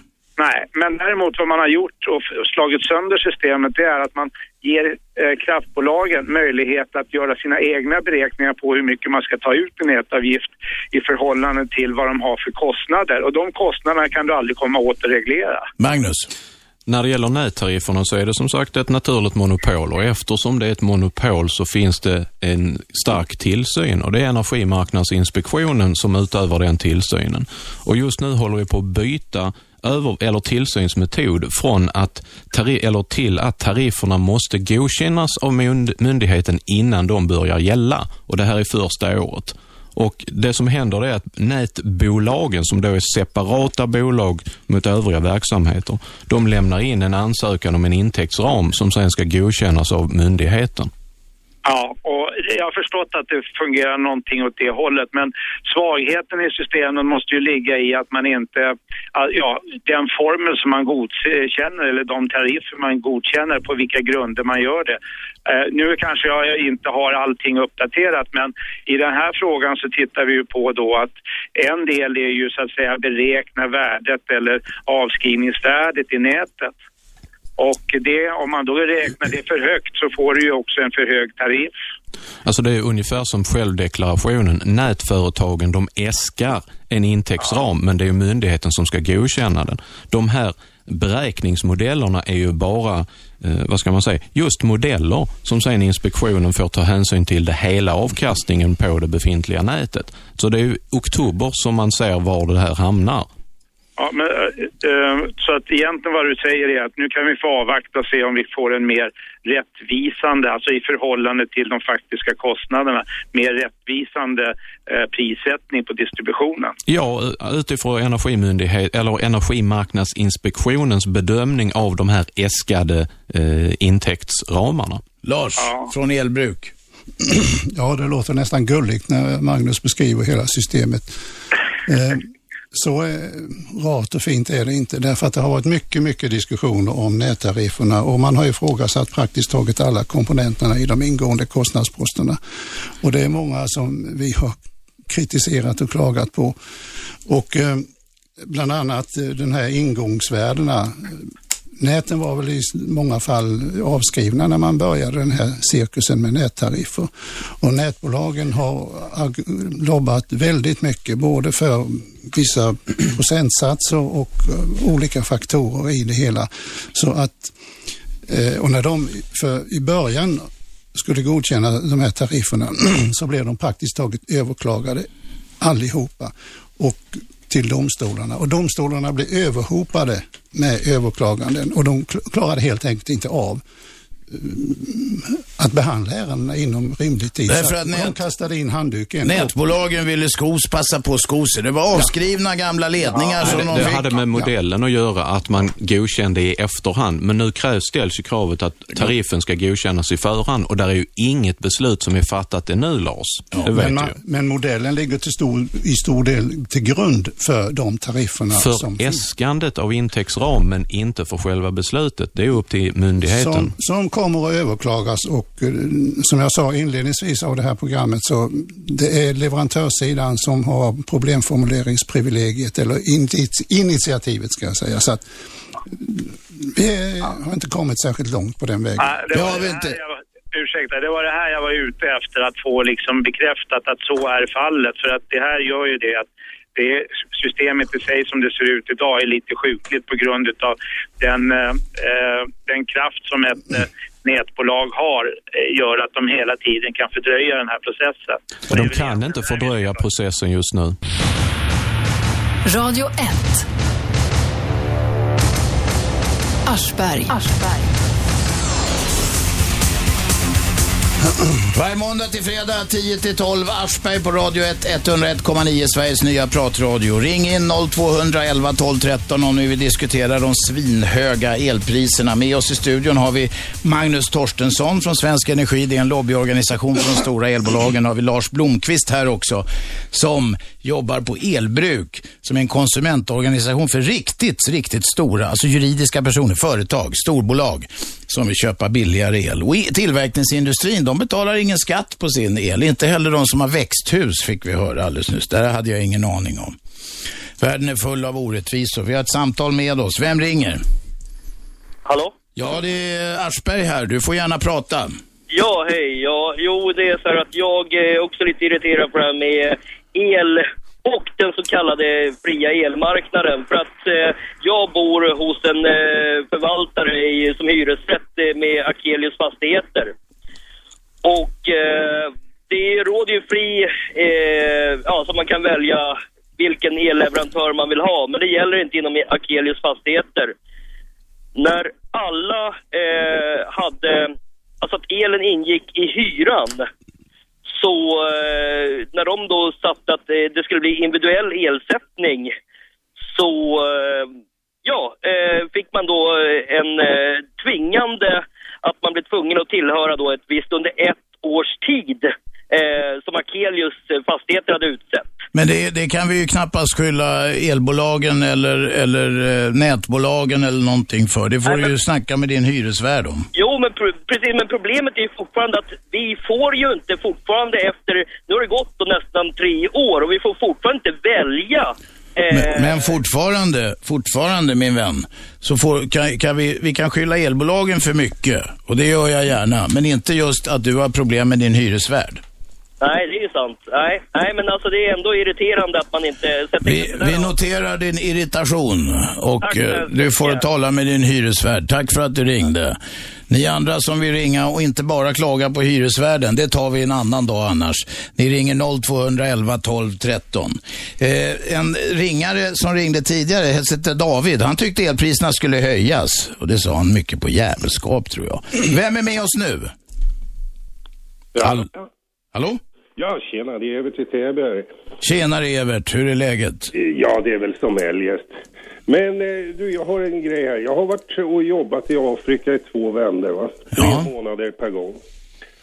Nej, men däremot vad man har gjort och slagit sönder systemet det är att man ger eh, kraftbolagen möjlighet att göra sina egna beräkningar på hur mycket man ska ta ut i nätavgift i förhållande till vad de har för kostnader. Och de kostnaderna kan du aldrig komma åt att reglera. Magnus? När det gäller nättarifferna så är det som sagt ett naturligt monopol och eftersom det är ett monopol så finns det en stark tillsyn och det är Energimarknadsinspektionen som utövar den tillsynen. Och just nu håller vi på att byta över, eller tillsynsmetod från att eller till att tarifferna måste godkännas av myndigheten innan de börjar gälla. Och det här är första året. Och Det som händer är att nätbolagen, som då är separata bolag mot övriga verksamheter, de lämnar in en ansökan om en intäktsram som sen ska godkännas av myndigheten. Ja, och jag har förstått att det fungerar någonting åt det hållet, men svagheten i systemen måste ju ligga i att man inte, ja, den formel som man godkänner eller de tariffer man godkänner, på vilka grunder man gör det. Eh, nu kanske jag inte har allting uppdaterat, men i den här frågan så tittar vi ju på då att en del är ju så att säga beräkna värdet eller avskrivningsvärdet i nätet. Och det, om man då räknar det för högt så får du ju också en för hög tariff. Alltså det är ungefär som självdeklarationen. Nätföretagen de äskar en intäktsram ja. men det är myndigheten som ska godkänna den. De här beräkningsmodellerna är ju bara, eh, vad ska man säga, just modeller som sen inspektionen får ta hänsyn till det hela avkastningen på det befintliga nätet. Så det är ju oktober som man ser var det här hamnar. Ja, men, äh, så att egentligen vad du säger är att nu kan vi få avvakta och se om vi får en mer rättvisande, alltså i förhållande till de faktiska kostnaderna, mer rättvisande äh, prissättning på distributionen. Ja, utifrån Energimyndighet, eller Energimarknadsinspektionens bedömning av de här äskade äh, intäktsramarna. Lars, ja. från elbruk. Ja, det låter nästan gulligt när Magnus beskriver hela systemet. Så eh, rart och fint är det inte därför att det har varit mycket, mycket diskussioner om nättarifferna och man har ifrågasatt praktiskt taget alla komponenterna i de ingående kostnadsposterna. Och det är många som vi har kritiserat och klagat på. Och eh, bland annat eh, den här ingångsvärdena Näten var väl i många fall avskrivna när man började den här cirkusen med nättariffer. Och nätbolagen har lobbat väldigt mycket, både för vissa procentsatser och eh, olika faktorer i det hela. Så att, eh, och när de, för i början skulle godkänna de här tarifferna så blev de praktiskt taget överklagade allihopa och till domstolarna och domstolarna blev överhopade med överklaganden. Och de klarade helt enkelt inte av att behandla ärendena inom rimlig tid. Därför att nät, de kastade in handduken. Nätbolagen ville skos, passa på sko sig. Det var avskrivna ja. gamla ledningar ja, som det, de Det fick. hade med modellen att göra att man godkände i efterhand. Men nu krävs, ställs ju kravet att tariffen ska godkännas i förhand och där är ju inget beslut som är fattat ännu, Lars. Ja, det vet men, du. men modellen ligger till stor, i stor del till grund för de tarifferna för som äskandet finns. av intäktsram, men inte för själva beslutet. Det är upp till myndigheten. Som, som kommer att överklagas och eh, som jag sa inledningsvis av det här programmet så det är leverantörssidan som har problemformuleringsprivilegiet eller initiativet ska jag säga. Så att vi har inte kommit särskilt långt på den vägen. Ja, det det inte. Var, ursäkta, det var det här jag var ute efter att få liksom bekräftat att så är fallet. För att det här gör ju det att det systemet i sig som det ser ut idag är lite sjukligt på grund av den, eh, den kraft som ett eh, nätbolag har eh, gör att de hela tiden kan fördröja den här processen. Men de kan inte fördröja processen just nu. Radio 1 Aschberg. Aschberg. Varje måndag till fredag 10 till 12 Aschberg på Radio 1 101,9 Sveriges nya pratradio. Ring in 0211 12 13 om ni vill diskutera de svinhöga elpriserna. Med oss i studion har vi Magnus Torstensson från Svensk Energi. Det är en lobbyorganisation för de stora elbolagen. Har vi Lars Blomqvist här också som jobbar på Elbruk som är en konsumentorganisation för riktigt, riktigt stora, alltså juridiska personer, företag, storbolag som vill köpa billigare el. Och tillverkningsindustrin, de betalar ingen skatt på sin el. Inte heller de som har växthus, fick vi höra alldeles nyss. Det hade jag ingen aning om. Världen är full av orättvisor. Vi har ett samtal med oss. Vem ringer? Hallå? Ja, det är Aschberg här. Du får gärna prata. Ja, hej. Ja, jo, det är så här att jag är också lite irriterad på det här med el och den så kallade fria elmarknaden. För att eh, jag bor hos en eh, förvaltare i, som hyresrätt eh, med Akelius fastigheter. Och eh, det råder ju fri, eh, ja så man kan välja vilken elleverantör man vill ha. Men det gäller inte inom Akelius fastigheter. När alla eh, hade, alltså att elen ingick i hyran så eh, när de då satte att eh, det skulle bli individuell elsättning så eh, ja, eh, fick man då en eh, tvingande att man blev tvungen att tillhöra då ett visst under ett års tid eh, som Akelius fastigheter hade utsett. Men det, det, kan vi ju knappast skylla elbolagen eller, eller eh, nätbolagen eller någonting för. Det får Nej, du ju snacka med din hyresvärd om. Jo, men precis. Men problemet är ju fortfarande att vi får ju inte fortfarande efter, nu har det gått då nästan tre år och vi får fortfarande inte välja eh, men, men, fortfarande, fortfarande min vän, så får, kan, kan vi, vi kan skylla elbolagen för mycket och det gör jag gärna. Men inte just att du har problem med din hyresvärd. Nej, det är ju sant. Nej, nej, men alltså det är ändå irriterande att man inte sätter Vi, vi noterar din irritation och Tack, eh, du får ja. tala med din hyresvärd. Tack för att du ringde. Ni andra som vill ringa och inte bara klaga på hyresvärden, det tar vi en annan dag annars. Ni ringer 0211 12 13. Eh, en ringare som ringde tidigare, heter David, han tyckte elpriserna skulle höjas. Och det sa han mycket på jävelskap tror jag. Vem är med oss nu? Hall Hallå? Ja, tjena, det är Evert i Täby. Tjenare Evert, hur är läget? Ja, det är väl som eljest. Men eh, du, jag har en grej här. Jag har varit och jobbat i Afrika i två vändor, va? Tre ja. månader per gång.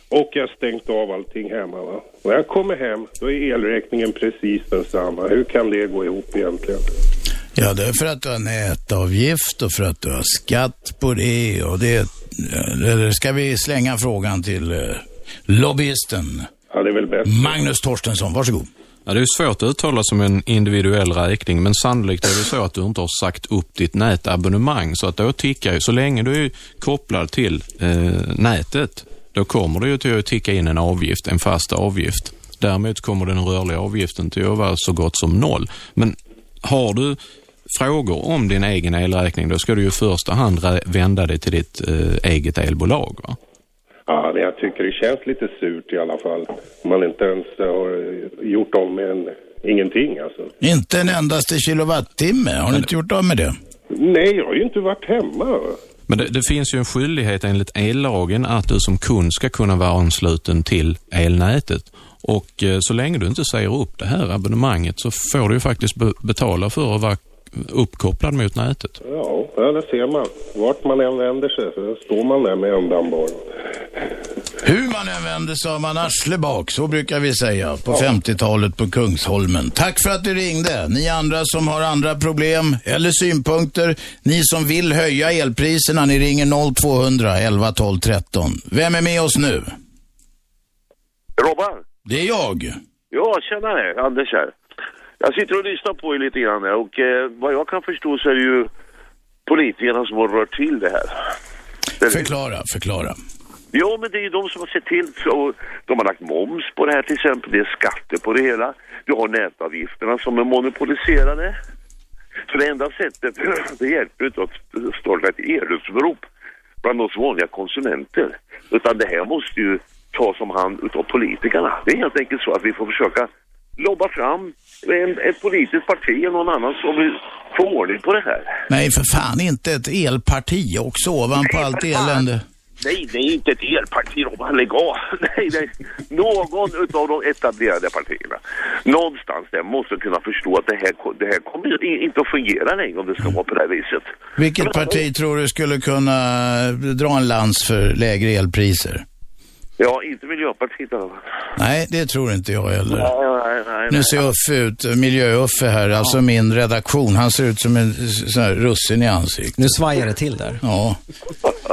Och jag har stängt av allting hemma, va? Och jag kommer hem, då är elräkningen precis densamma. Hur kan det gå ihop egentligen? Ja, det är för att du har nätavgift och för att du har skatt på det och det... Eller ska vi slänga frågan till eh, lobbyisten? Ja, det är väl bäst. Magnus Torstensson, varsågod. Ja, det är svårt att uttala som en individuell räkning, men sannolikt är det så att du inte har sagt upp ditt nätabonnemang, så att då tickar ju, så länge du är kopplad till eh, nätet, då kommer det ju till att ticka in en avgift, en fast avgift. Däremot kommer den rörliga avgiften till att vara så gott som noll. Men har du frågor om din egen elräkning, då ska du ju i första hand vända dig till ditt eh, eget elbolag. Va? Ja, men jag tycker det känns lite surt i alla fall. Man inte ens har gjort om med en, ingenting alltså. Inte en endaste kilowattimme. Har ni inte gjort av med det? Nej, jag har ju inte varit hemma. Men det, det finns ju en skyldighet enligt ellagen att du som kund ska kunna vara ansluten till elnätet. Och eh, så länge du inte säger upp det här abonnemanget så får du ju faktiskt be betala för att vara uppkopplad mot nätet. Ja, ja, det ser man. Vart man än vänder sig så står man där med ändan bara. Hur man än vänder så har man arsle bak, så brukar vi säga på 50-talet på Kungsholmen. Tack för att du ringde. Ni andra som har andra problem eller synpunkter, ni som vill höja elpriserna, ni ringer 0200 11 12 13. Vem är med oss nu? Robban? Det är jag. Ja, tjenare. Anders här. Jag sitter och lyssnar på er lite grann här och eh, vad jag kan förstå så är det ju politikerna som har rört till det här. Förklara, förklara. Ja, men det är ju de som har sett till så de har lagt moms på det här till exempel. Det är skatter på det hela. Du har nätavgifterna som är monopoliserade. Så det enda sättet, det hjälper inte att starta ett elupprop bland oss vanliga konsumenter. Utan det här måste ju tas om hand utav politikerna. Det är helt enkelt så att vi får försöka lobba fram en, ett politiskt parti eller någon annan som vill få ordning på det här. Nej, för fan inte ett elparti också ovanpå Nej, allt elände. Nej, det är inte ett elparti, Robban. Lägg av. Nej, nej. Någon utav de etablerade partierna, någonstans där måste kunna förstå att det här, det här kommer inte att fungera längre om det ska vara på det här viset. Vilket parti tror du skulle kunna dra en lans för lägre elpriser? Ja, inte Miljöpartiet i alla fall. Nej, det tror inte jag heller. Nej, nej, nej. Nu ser Uffe ut, miljö-Uffe här, alltså min redaktion. Han ser ut som en sån här russin i ansiktet. Nu svajar det till där. Ja.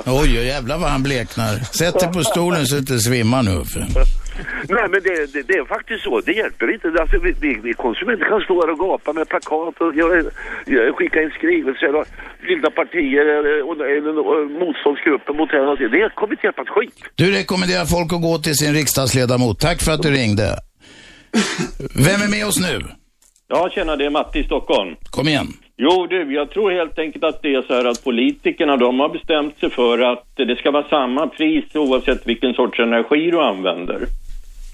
Oj, jävlar vad han bleknar. Sätt dig på stolen så att du inte svimmar nu Uffe. Nej, men det, det, det är faktiskt så. Det hjälper inte. Alltså, vi, vi, vi konsumenter kan stå här och gapa med plakat och jag, jag, skicka in skrivelser och bilda partier eller, eller, och motståndsgrupper mot det här. Det kommer inte hjälpa ett skit. Du rekommenderar folk att gå till sin riksdagsledamot. Tack för att du ringde. Vem är med oss nu? Ja, tjena, det är Matti i Stockholm. Kom igen. Jo, du, jag tror helt enkelt att det är så här att politikerna, de har bestämt sig för att det ska vara samma pris oavsett vilken sorts energi du använder.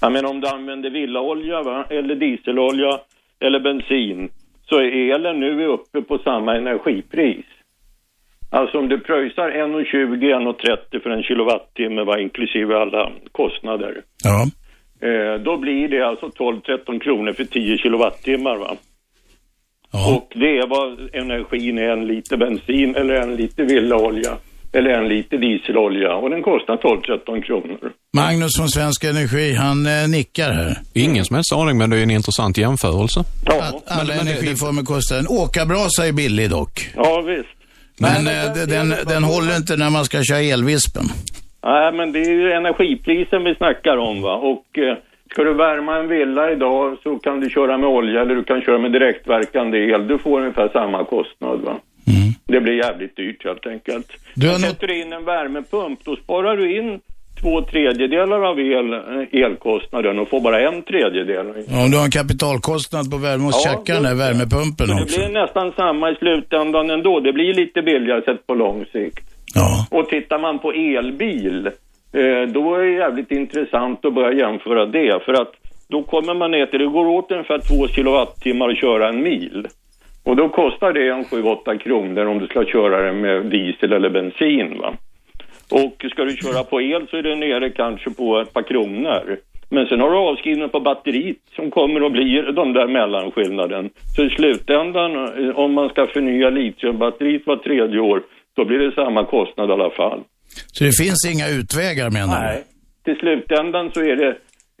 Jag menar om du använder villaolja, va? eller dieselolja, eller bensin, så är elen nu uppe på samma energipris. Alltså om du pröjsar 1,20, 1,30 för en kilowattimme, va? inklusive alla kostnader. Ja. Eh, då blir det alltså 12-13 kronor för 10 kilowattimmar va? Och det är vad energin är, en liter bensin eller en liter villaolja eller en liter dieselolja och den kostar 12-13 kronor. Magnus från Svensk Energi, han eh, nickar här. Ingen som helst aning, men det är en intressant jämförelse. Att alla energiformer kostar. En åkarbrasa är billig dock. Ja visst. Men eh, det- den, den håller inte när man ska köra elvispen. Nej men det är ju energiprisen vi snackar om va och eh, ska du värma en villa idag så kan du köra med olja eller du kan köra med direktverkande el. Du får ungefär samma kostnad va. Det blir jävligt dyrt helt enkelt. Du har sätter in en värmepump då sparar du in två tredjedelar av el, eh, elkostnaden och får bara en tredjedel. Ja, Om du har en kapitalkostnad på värme och Ja, checka den där värmepumpen Så det också. blir nästan samma i slutändan ändå. Det blir lite billigare sett på lång sikt. Och tittar man på elbil, eh, då är det jävligt intressant att börja jämföra det. För att då kommer man ner till, det går åt ungefär två kilowattimmar att köra en mil. Och då kostar det en 7-8 kronor om du ska köra den med diesel eller bensin va. Och ska du köra på el så är det nere kanske på ett par kronor. Men sen har du avskrivning på batteriet som kommer att bli de där mellanskillnaden. Så i slutändan, eh, om man ska förnya litiumbatteriet var tredje år, då blir det samma kostnad i alla fall. Så det finns inga utvägar menar Nej. Till slutändan så är det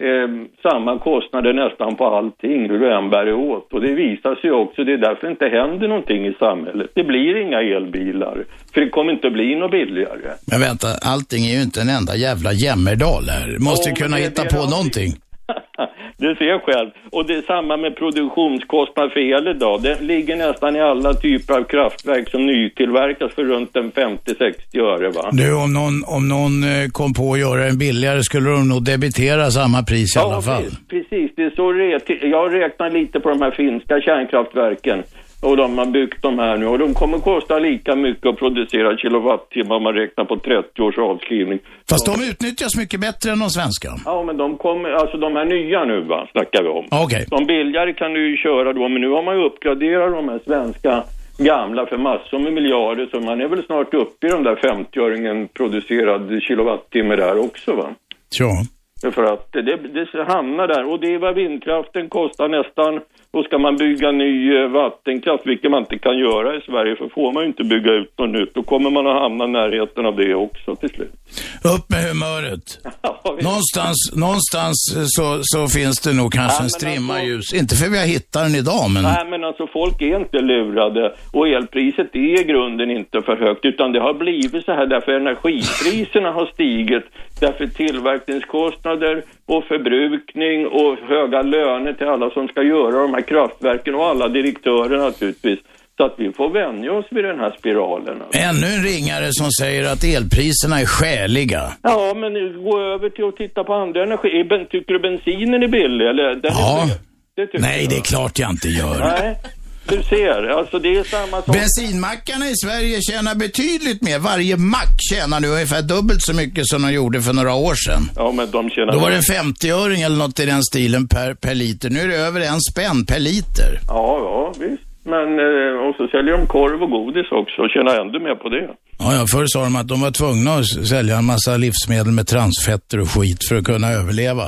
eh, samma kostnader nästan på allting, hur du än bär åt. Och det visar sig också, det är därför det inte händer någonting i samhället. Det blir inga elbilar, för det kommer inte att bli något billigare. Men vänta, allting är ju inte en enda jävla jämmerdal här. Måste ju kunna hitta på någonting. Du ser själv. Och det är samma med produktionskostnad för el idag. Det ligger nästan i alla typer av kraftverk som nytillverkas för runt en 50-60 öre va? Du, om någon, om någon eh, kom på att göra den billigare skulle de nog debitera samma pris i alla fall. Precis, det är så det är. Jag räknar lite på de här finska kärnkraftverken. Och de har byggt de här nu och de kommer kosta lika mycket att producera kilowattimmar om man räknar på 30 års avskrivning. Fast de utnyttjas mycket bättre än de svenska. Ja, men de kommer, alltså de här nya nu va, snackar vi om. Okej. De billigare kan du ju köra då, men nu har man ju uppgraderat de här svenska gamla för massor med miljarder, så man är väl snart uppe i de där 50-öringen producerad kilowattimme där också va. Ja. För att det, det hamnar där och det är vad vindkraften kostar nästan och ska man bygga ny eh, vattenkraft, vilket man inte kan göra i Sverige, för får man ju inte bygga ut något nytt, då kommer man att hamna i närheten av det också till slut. Upp med humöret. någonstans någonstans så, så finns det nog kanske Ja, en strimma alltså- ljus. Inte för vi har hittat den idag, men... Nej, men alltså folk är inte lurade och elpriset är i grunden inte för högt, utan det har blivit så här därför energipriserna har stigit, därför tillverkningskostnader och förbrukning och höga löner till alla som ska göra de här kraftverken och alla direktörer naturligtvis. Så att vi får vänja oss vid den här spiralen. Ännu en ringare som säger att elpriserna är skäliga. Ja, men gå över till att titta på andra energi. Tycker du bensinen är billig eller? Den Ja. Är det Nej, jag. det är klart jag inte gör. Nej, du ser. Alltså det är samma sak. Bensinmackarna i Sverige tjänar betydligt mer. Varje mack tjänar nu ungefär dubbelt så mycket som de gjorde för några år sedan. Ja, men de tjänar... Då var det en 50-öring eller något i den stilen per, per liter. Nu är det över en spänn per liter. Ja, ja, visst. Men, eh, och så säljer de korv och godis också och tjänar ändå mer på det. Ja, ja, förr sa de att de var tvungna att sälja en massa livsmedel med transfetter och skit för att kunna överleva.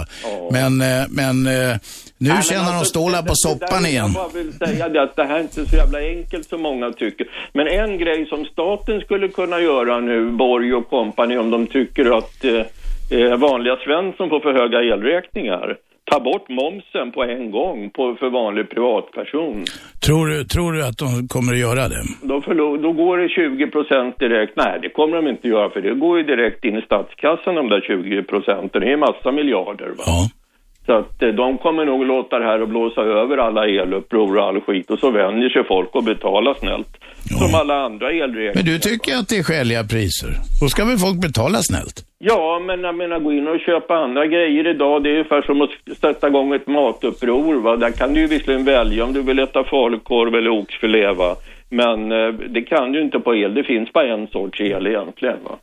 Men, eh, men eh, nu tjänar de stålar på soppan igen. Jag vill säga det att det här är inte så jävla enkelt som många tycker. Men en grej som staten skulle kunna göra nu, Borg och kompani, om de tycker att eh, eh, vanliga Svensson får för höga elräkningar. Ta bort momsen på en gång på, för vanlig privatperson. Tror du, tror du att de kommer att göra det? Då, förlor, då går det 20 procent direkt. Nej, det kommer de inte göra för det går ju direkt in i statskassan de där 20 procenten. Det är massa miljarder. Va? Så att eh, de kommer nog låta det här och blåsa över alla eluppror och all skit och så vänjer sig folk och betalar snällt. Som alla andra elregler. Men du tycker att det är skäliga priser? Då ska väl folk betala snällt? Ja, men jag menar gå in och köpa andra grejer idag, det är ungefär som att sätta igång ett matuppror. Va? Där kan du ju visserligen välja om du vill äta falukorv eller oxfilé, va? Men eh, det kan du inte på el. Det finns bara en sorts el egentligen. Va?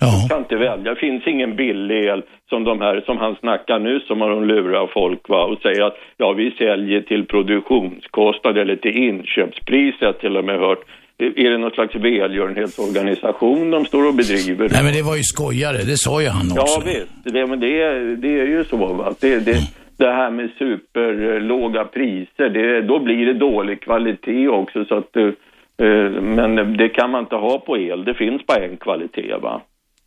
Du kan inte välja. Det finns ingen billig el som de här som han snackar nu som har de lurar folk va? och säger att ja, vi säljer till produktionskostnad eller till inköpspris. Jag till och med hört. Är det någon slags välgörenhetsorganisation de står och bedriver? Nej, men det var ju skojare. Det sa ju han också. Ja visst, det, men det, är- det är ju så va. Det, det, det här med superlåga priser, det, då blir det dålig kvalitet också så att eh, eh, men det kan man inte ha på el, det finns bara en kvalitet va.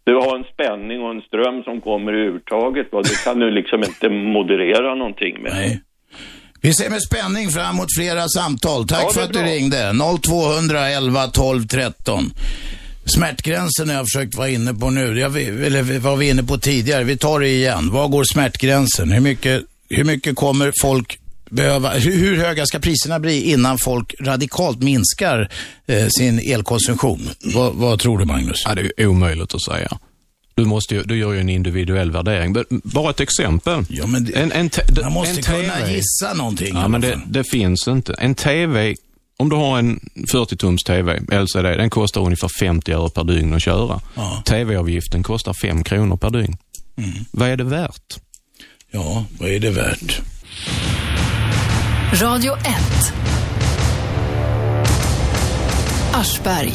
Du har en spänning och en ström som kommer i urtaget va, det kan du liksom inte moderera någonting med. Nej. Vi ser med spänning fram emot flera samtal. Tack Ja, för att du bra. ringde. 0211 12 13. Smärtgränsen har jag försökt vara inne på nu. Jag, eller var vi inne på tidigare. Vi tar det igen. Var går smärtgränsen? Hur mycket, hur mycket kommer folk behöva, hur, höga ska priserna bli innan folk radikalt minskar eh, sin elkonsumtion? Vad, vad tror du Magnus? Ja, det är omöjligt att säga. Du, måste ju, du gör ju en individuell värdering. Bara ett exempel. Ja, men det, en, en te- man måste en kunna TV. gissa någonting. Ja, men det, det finns inte. En TV, om du har en 40-tums TV, LCD, den kostar ungefär 50 öre per dygn att köra. TV-avgiften kostar 5 kronor per dygn. Mm. Vad är det värt? Ja, vad är det värt? Radio 1. Aschberg.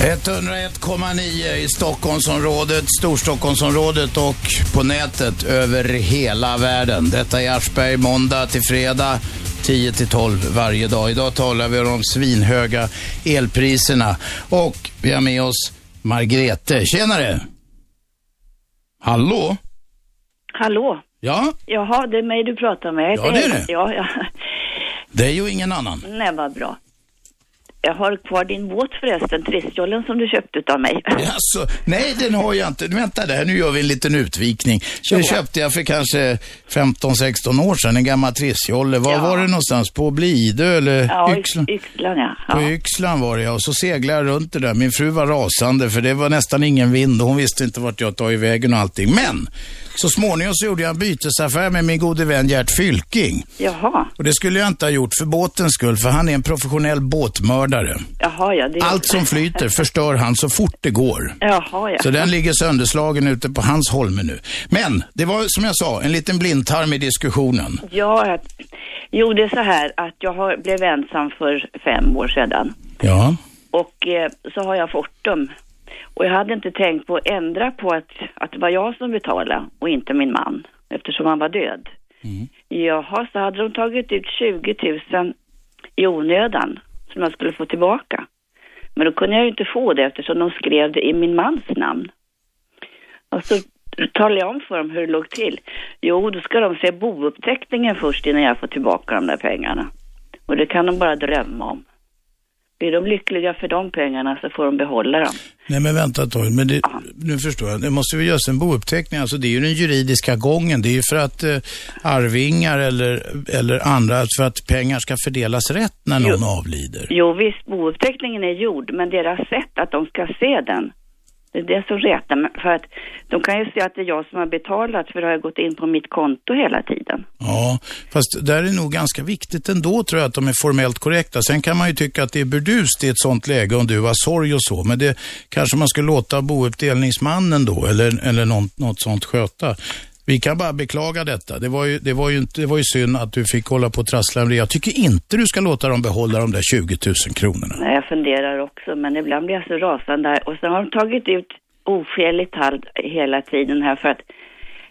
101,9 i Stockholmsområdet, Storstockholmsområdet och på nätet över hela världen. Detta är Aschberg måndag till fredag 10 till 12 varje dag. Idag talar vi om de svinhöga elpriserna och vi har med oss Margrete. Tjenare! Hallå? Hallå? Ja, Jaha, det är mig du pratar med. Ja, det är det. Ja, ja. det är ju ingen annan. Nej, vad bra. jag har kvar din båt förresten, Trissjollen som du köpte av mig. Alltså, nej, den har jag inte. Vänta där, nu gör vi en liten utvikning. Den köpte jag för kanske 15-16 år sedan, en gammal trissjolle. Var Ja. var det någonstans? På Blidö eller Ja, Yxlan? Yx- Yxlan ja. På ja. Yxlan var det ja, och så seglade jag runt det där. Min fru var rasande för det var nästan ingen vind och hon visste inte vart jag tagit vägen och allting. Men så småningom så gjorde jag en bytesaffär med min gode vän Gert Fylking. Jaha, Och det skulle jag inte ha gjort för båtens skull, för han är en professionell båtmördare. jaha ja. Det... Allt som flyter förstör han så fort det går. Jaha ja. Så den ligger sönderslagen ute på hans holme nu. Men det var som jag sa, en liten blindtarm i diskussionen. Ja, jo det är så här att jag har, blev ensam för fem år sedan. Ja. Och eh, så har jag Fortum. Och jag hade inte tänkt på att ändra på att, att det var jag som betalade och inte min man. Eftersom han var död. Jaha, så hade de tagit ut 20 000 i onödan som jag skulle få tillbaka. Men då kunde jag ju inte få det eftersom de skrev det i min mans namn. Och så talade jag om för dem hur det låg till. Jo, då ska de se bouppteckningen först innan jag får tillbaka de där pengarna. Och det kan de bara drömma om. Blir de lyckliga för de pengarna så får de behålla dem. Nej men vänta ett tag, men det, nu förstår jag. Det måste vi göra en bouppteckning. Alltså det är ju den juridiska gången. Det är ju för att eh, arvingar eller, eller andra, för att pengar ska fördelas rätt när någon avlider. Jo, visst, bouppteckningen är gjord, men deras sätt att de ska se den, det är det som retar mig. För att de kan ju se att det är jag som har betalat, för det har jag gått in på mitt konto hela tiden. Ja, fast där är nog ganska viktigt ändå tror jag att de är formellt korrekta. Sen kan man ju tycka att det är burdust i ett sånt läge om du har sorg och så, men det kanske man skulle låta bouppdelningsmannen då, eller, eller något, något sånt sköta. Vi kan bara beklaga detta. Det var, ju, det, var ju inte, det var ju synd att du fick hålla på och trassla med. Jag tycker inte du ska låta dem behålla de där 20 000 kronorna. Nej, Jag funderar också, men ibland blir jag så rasande. Och sen har de tagit ut oskäligt halv hela tiden här för att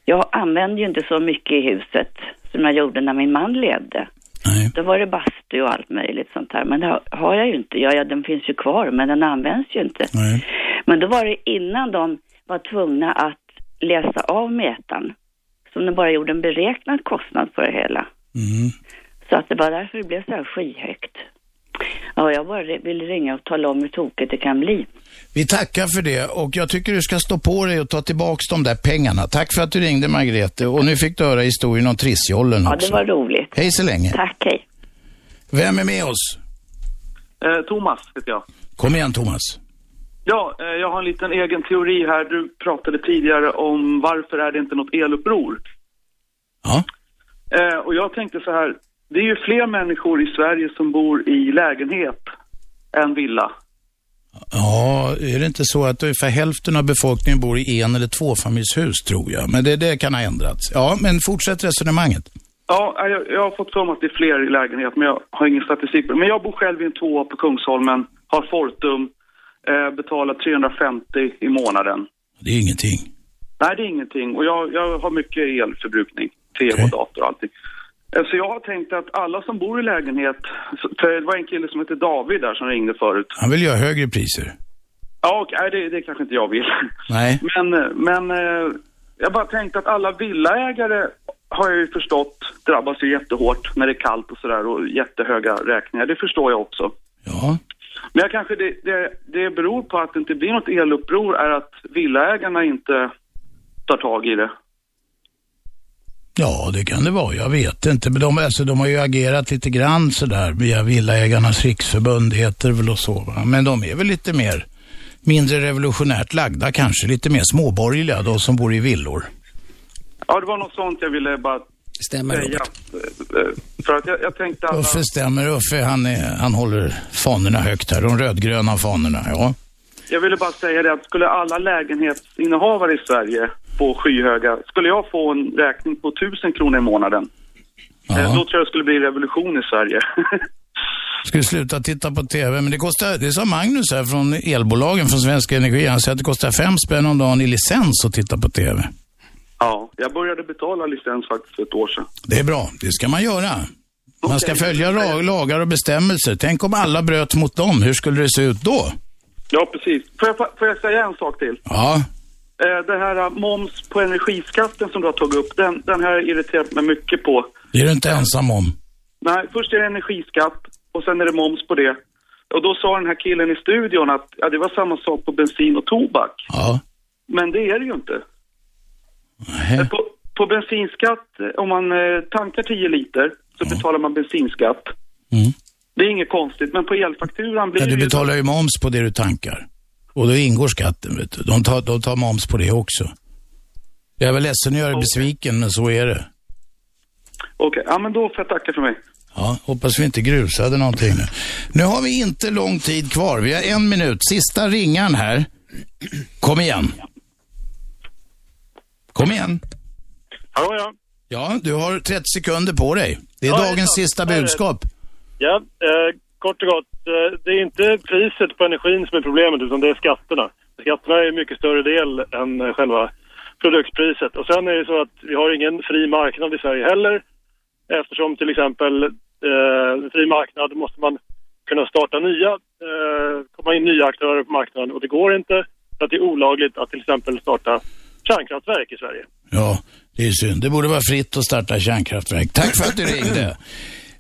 jag använde ju inte så mycket i huset som jag gjorde när min man levde. Då var det bastu och allt möjligt sånt här. Men det har- jag ju inte. Ja, ja, den finns ju kvar, men den används ju inte. Men då var det innan de var tvungna att läsa av mätaren. Som de bara gjorde en beräknad kostnad på det hela. Mm. Så att det var därför det blev så här skyhögt. Ja, jag bara vill ringa och tala om hur tokigt det kan bli. Vi tackar för det och jag tycker du ska stå på dig och ta tillbaks de där pengarna. Tack för att du ringde Margrethe och nu fick du höra historien om Trissjollen Ja, också. det var roligt. Hej så länge. Tack, hej. Vem är med oss? Eh, Thomas heter jag. Kom igen Thomas. Ja, eh, jag har en liten egen teori här. Du pratade tidigare om varför är det inte något eluppror? Ja. Eh, och jag tänkte så här, det är ju fler människor i Sverige som bor i lägenhet än villa. Ja, är det inte så att ungefär hälften av befolkningen bor i en eller tvåfamiljshus tror jag. Men det, det kan ha ändrats. Ja, men fortsätt resonemanget. Ja, eh, jag, jag har fått för mig att det är fler i lägenhet, men jag har ingen statistik. Men jag bor själv i en tvåa på Kungsholmen, har Fortum, eh, betalar 350 i månaden. Det är ingenting. Nej, det är ingenting. Och jag, jag har mycket elförbrukning, tv och dator och allting. Eh, Så jag har tänkt att alla som bor i lägenhet, för det var en kille som heter David där som ringde förut. Han vill göra högre priser. Ja, och, nej, det, det kanske inte jag vill. Nej. Men, eh, men eh, jag bara tänkte att alla villaägare har jag ju förstått drabbas ju jättehårt när det är kallt och sådär och jättehöga räkningar. Det förstår jag också. Ja. Men jag kanske det, det, det beror på att det inte blir något eluppror är att villaägarna inte tar tag i det. Ja, det kan det vara. Jag vet inte. Men de, alltså, de har ju agerat lite grann sådär via Villaägarnas riksförbund heter det väl och så. Va? Men de är väl lite mer, mindre revolutionärt lagda kanske. Lite mer småborgerliga, de som bor i villor. Ja, det var något sånt jag ville bara Stämmer, säga. Eh, För att jag, jag tänkte alla... Uffe stämmer. Uffe han, är, han håller fanorna högt här. De rödgröna fanorna, ja. Jag ville bara säga det att skulle alla lägenhetsinnehavare i Sverige få skyhöga, skulle jag få en räkning på 1000 kronor i månaden, eh, då tror jag det skulle bli revolution i Sverige. Skulle sluta titta på TV, men det kostar, det sa Magnus här från elbolagen från Svenska Energi. Han säger att det kostar fem spänn om dagen i licens att titta på TV. Ja, jag började betala licens faktiskt för ett år sedan. Det är bra, det ska man göra. Man ska följa lagar och bestämmelser. Tänk om alla bröt mot dem, hur skulle det se ut då? Ja, precis. Får jag, får jag säga en sak till? Ja, Eh, det här eh, moms på energiskatten som du har tagit upp, den, den här irriterat mig mycket på. det är du inte ensam om. Nej, först är det energiskatt och sen är det moms på det. Och då sa den här killen i studion att ja, det var samma sak på bensin och tobak. Ja. Men det är det ju inte. På, på bensinskatt, eh, om man eh, tankar 10 liter så betalar man bensinskatt. Det är inget konstigt, men på elfakturan blir Ja, du ju... betalar ju moms på det du tankar. Och då ingår skatten, vet du. De tar, de tar moms på det också. Jag är väl ledsen att göra dig besviken, men så är det. Okej, ja men då får jag tacka för mig. Ja, hoppas vi inte grusade någonting nu. Nu har vi inte lång tid kvar. Vi har en minut. Sista ringan här. Kom igen. Kom igen. Hallå ja. Ja, du har 30 sekunder på dig. Det är Ja, dagens ja. sista budskap. Ja, eh, kort och gott. Eh, det är inte priset på energin som är problemet utan det är skatterna. Skatterna är en mycket större del än eh, själva produktpriset. Och sen är det så att vi har ingen fri marknad i Sverige heller. Eftersom till exempel eh, fri marknad måste man kunna starta nya, eh, komma in nya aktörer på marknaden och det går inte. För att det är olagligt att till exempel starta kärnkraftverk i Sverige. Ja, det är synd. Det borde vara fritt att starta kärnkraftverk. Tack för att du ringde.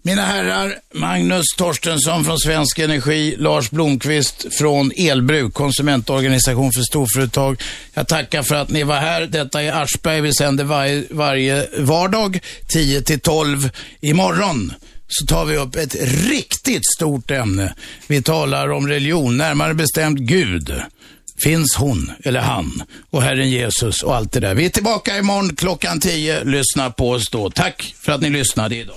Mina herrar, Magnus Torstensson från Svensk Energi, Lars Blomqvist från Elbruk, konsumentorganisation för storföretag. Jag tackar för att ni var här. Detta är Aschberg. Vi sänder varje, varje vardag 10 till 12. Imorgon så tar vi upp ett riktigt stort ämne. Vi talar om religion, närmare bestämt Gud. Finns hon eller han och Herren Jesus och allt det där. Vi är tillbaka imorgon klockan 10. Lyssna på oss då. Tack för att ni lyssnade idag.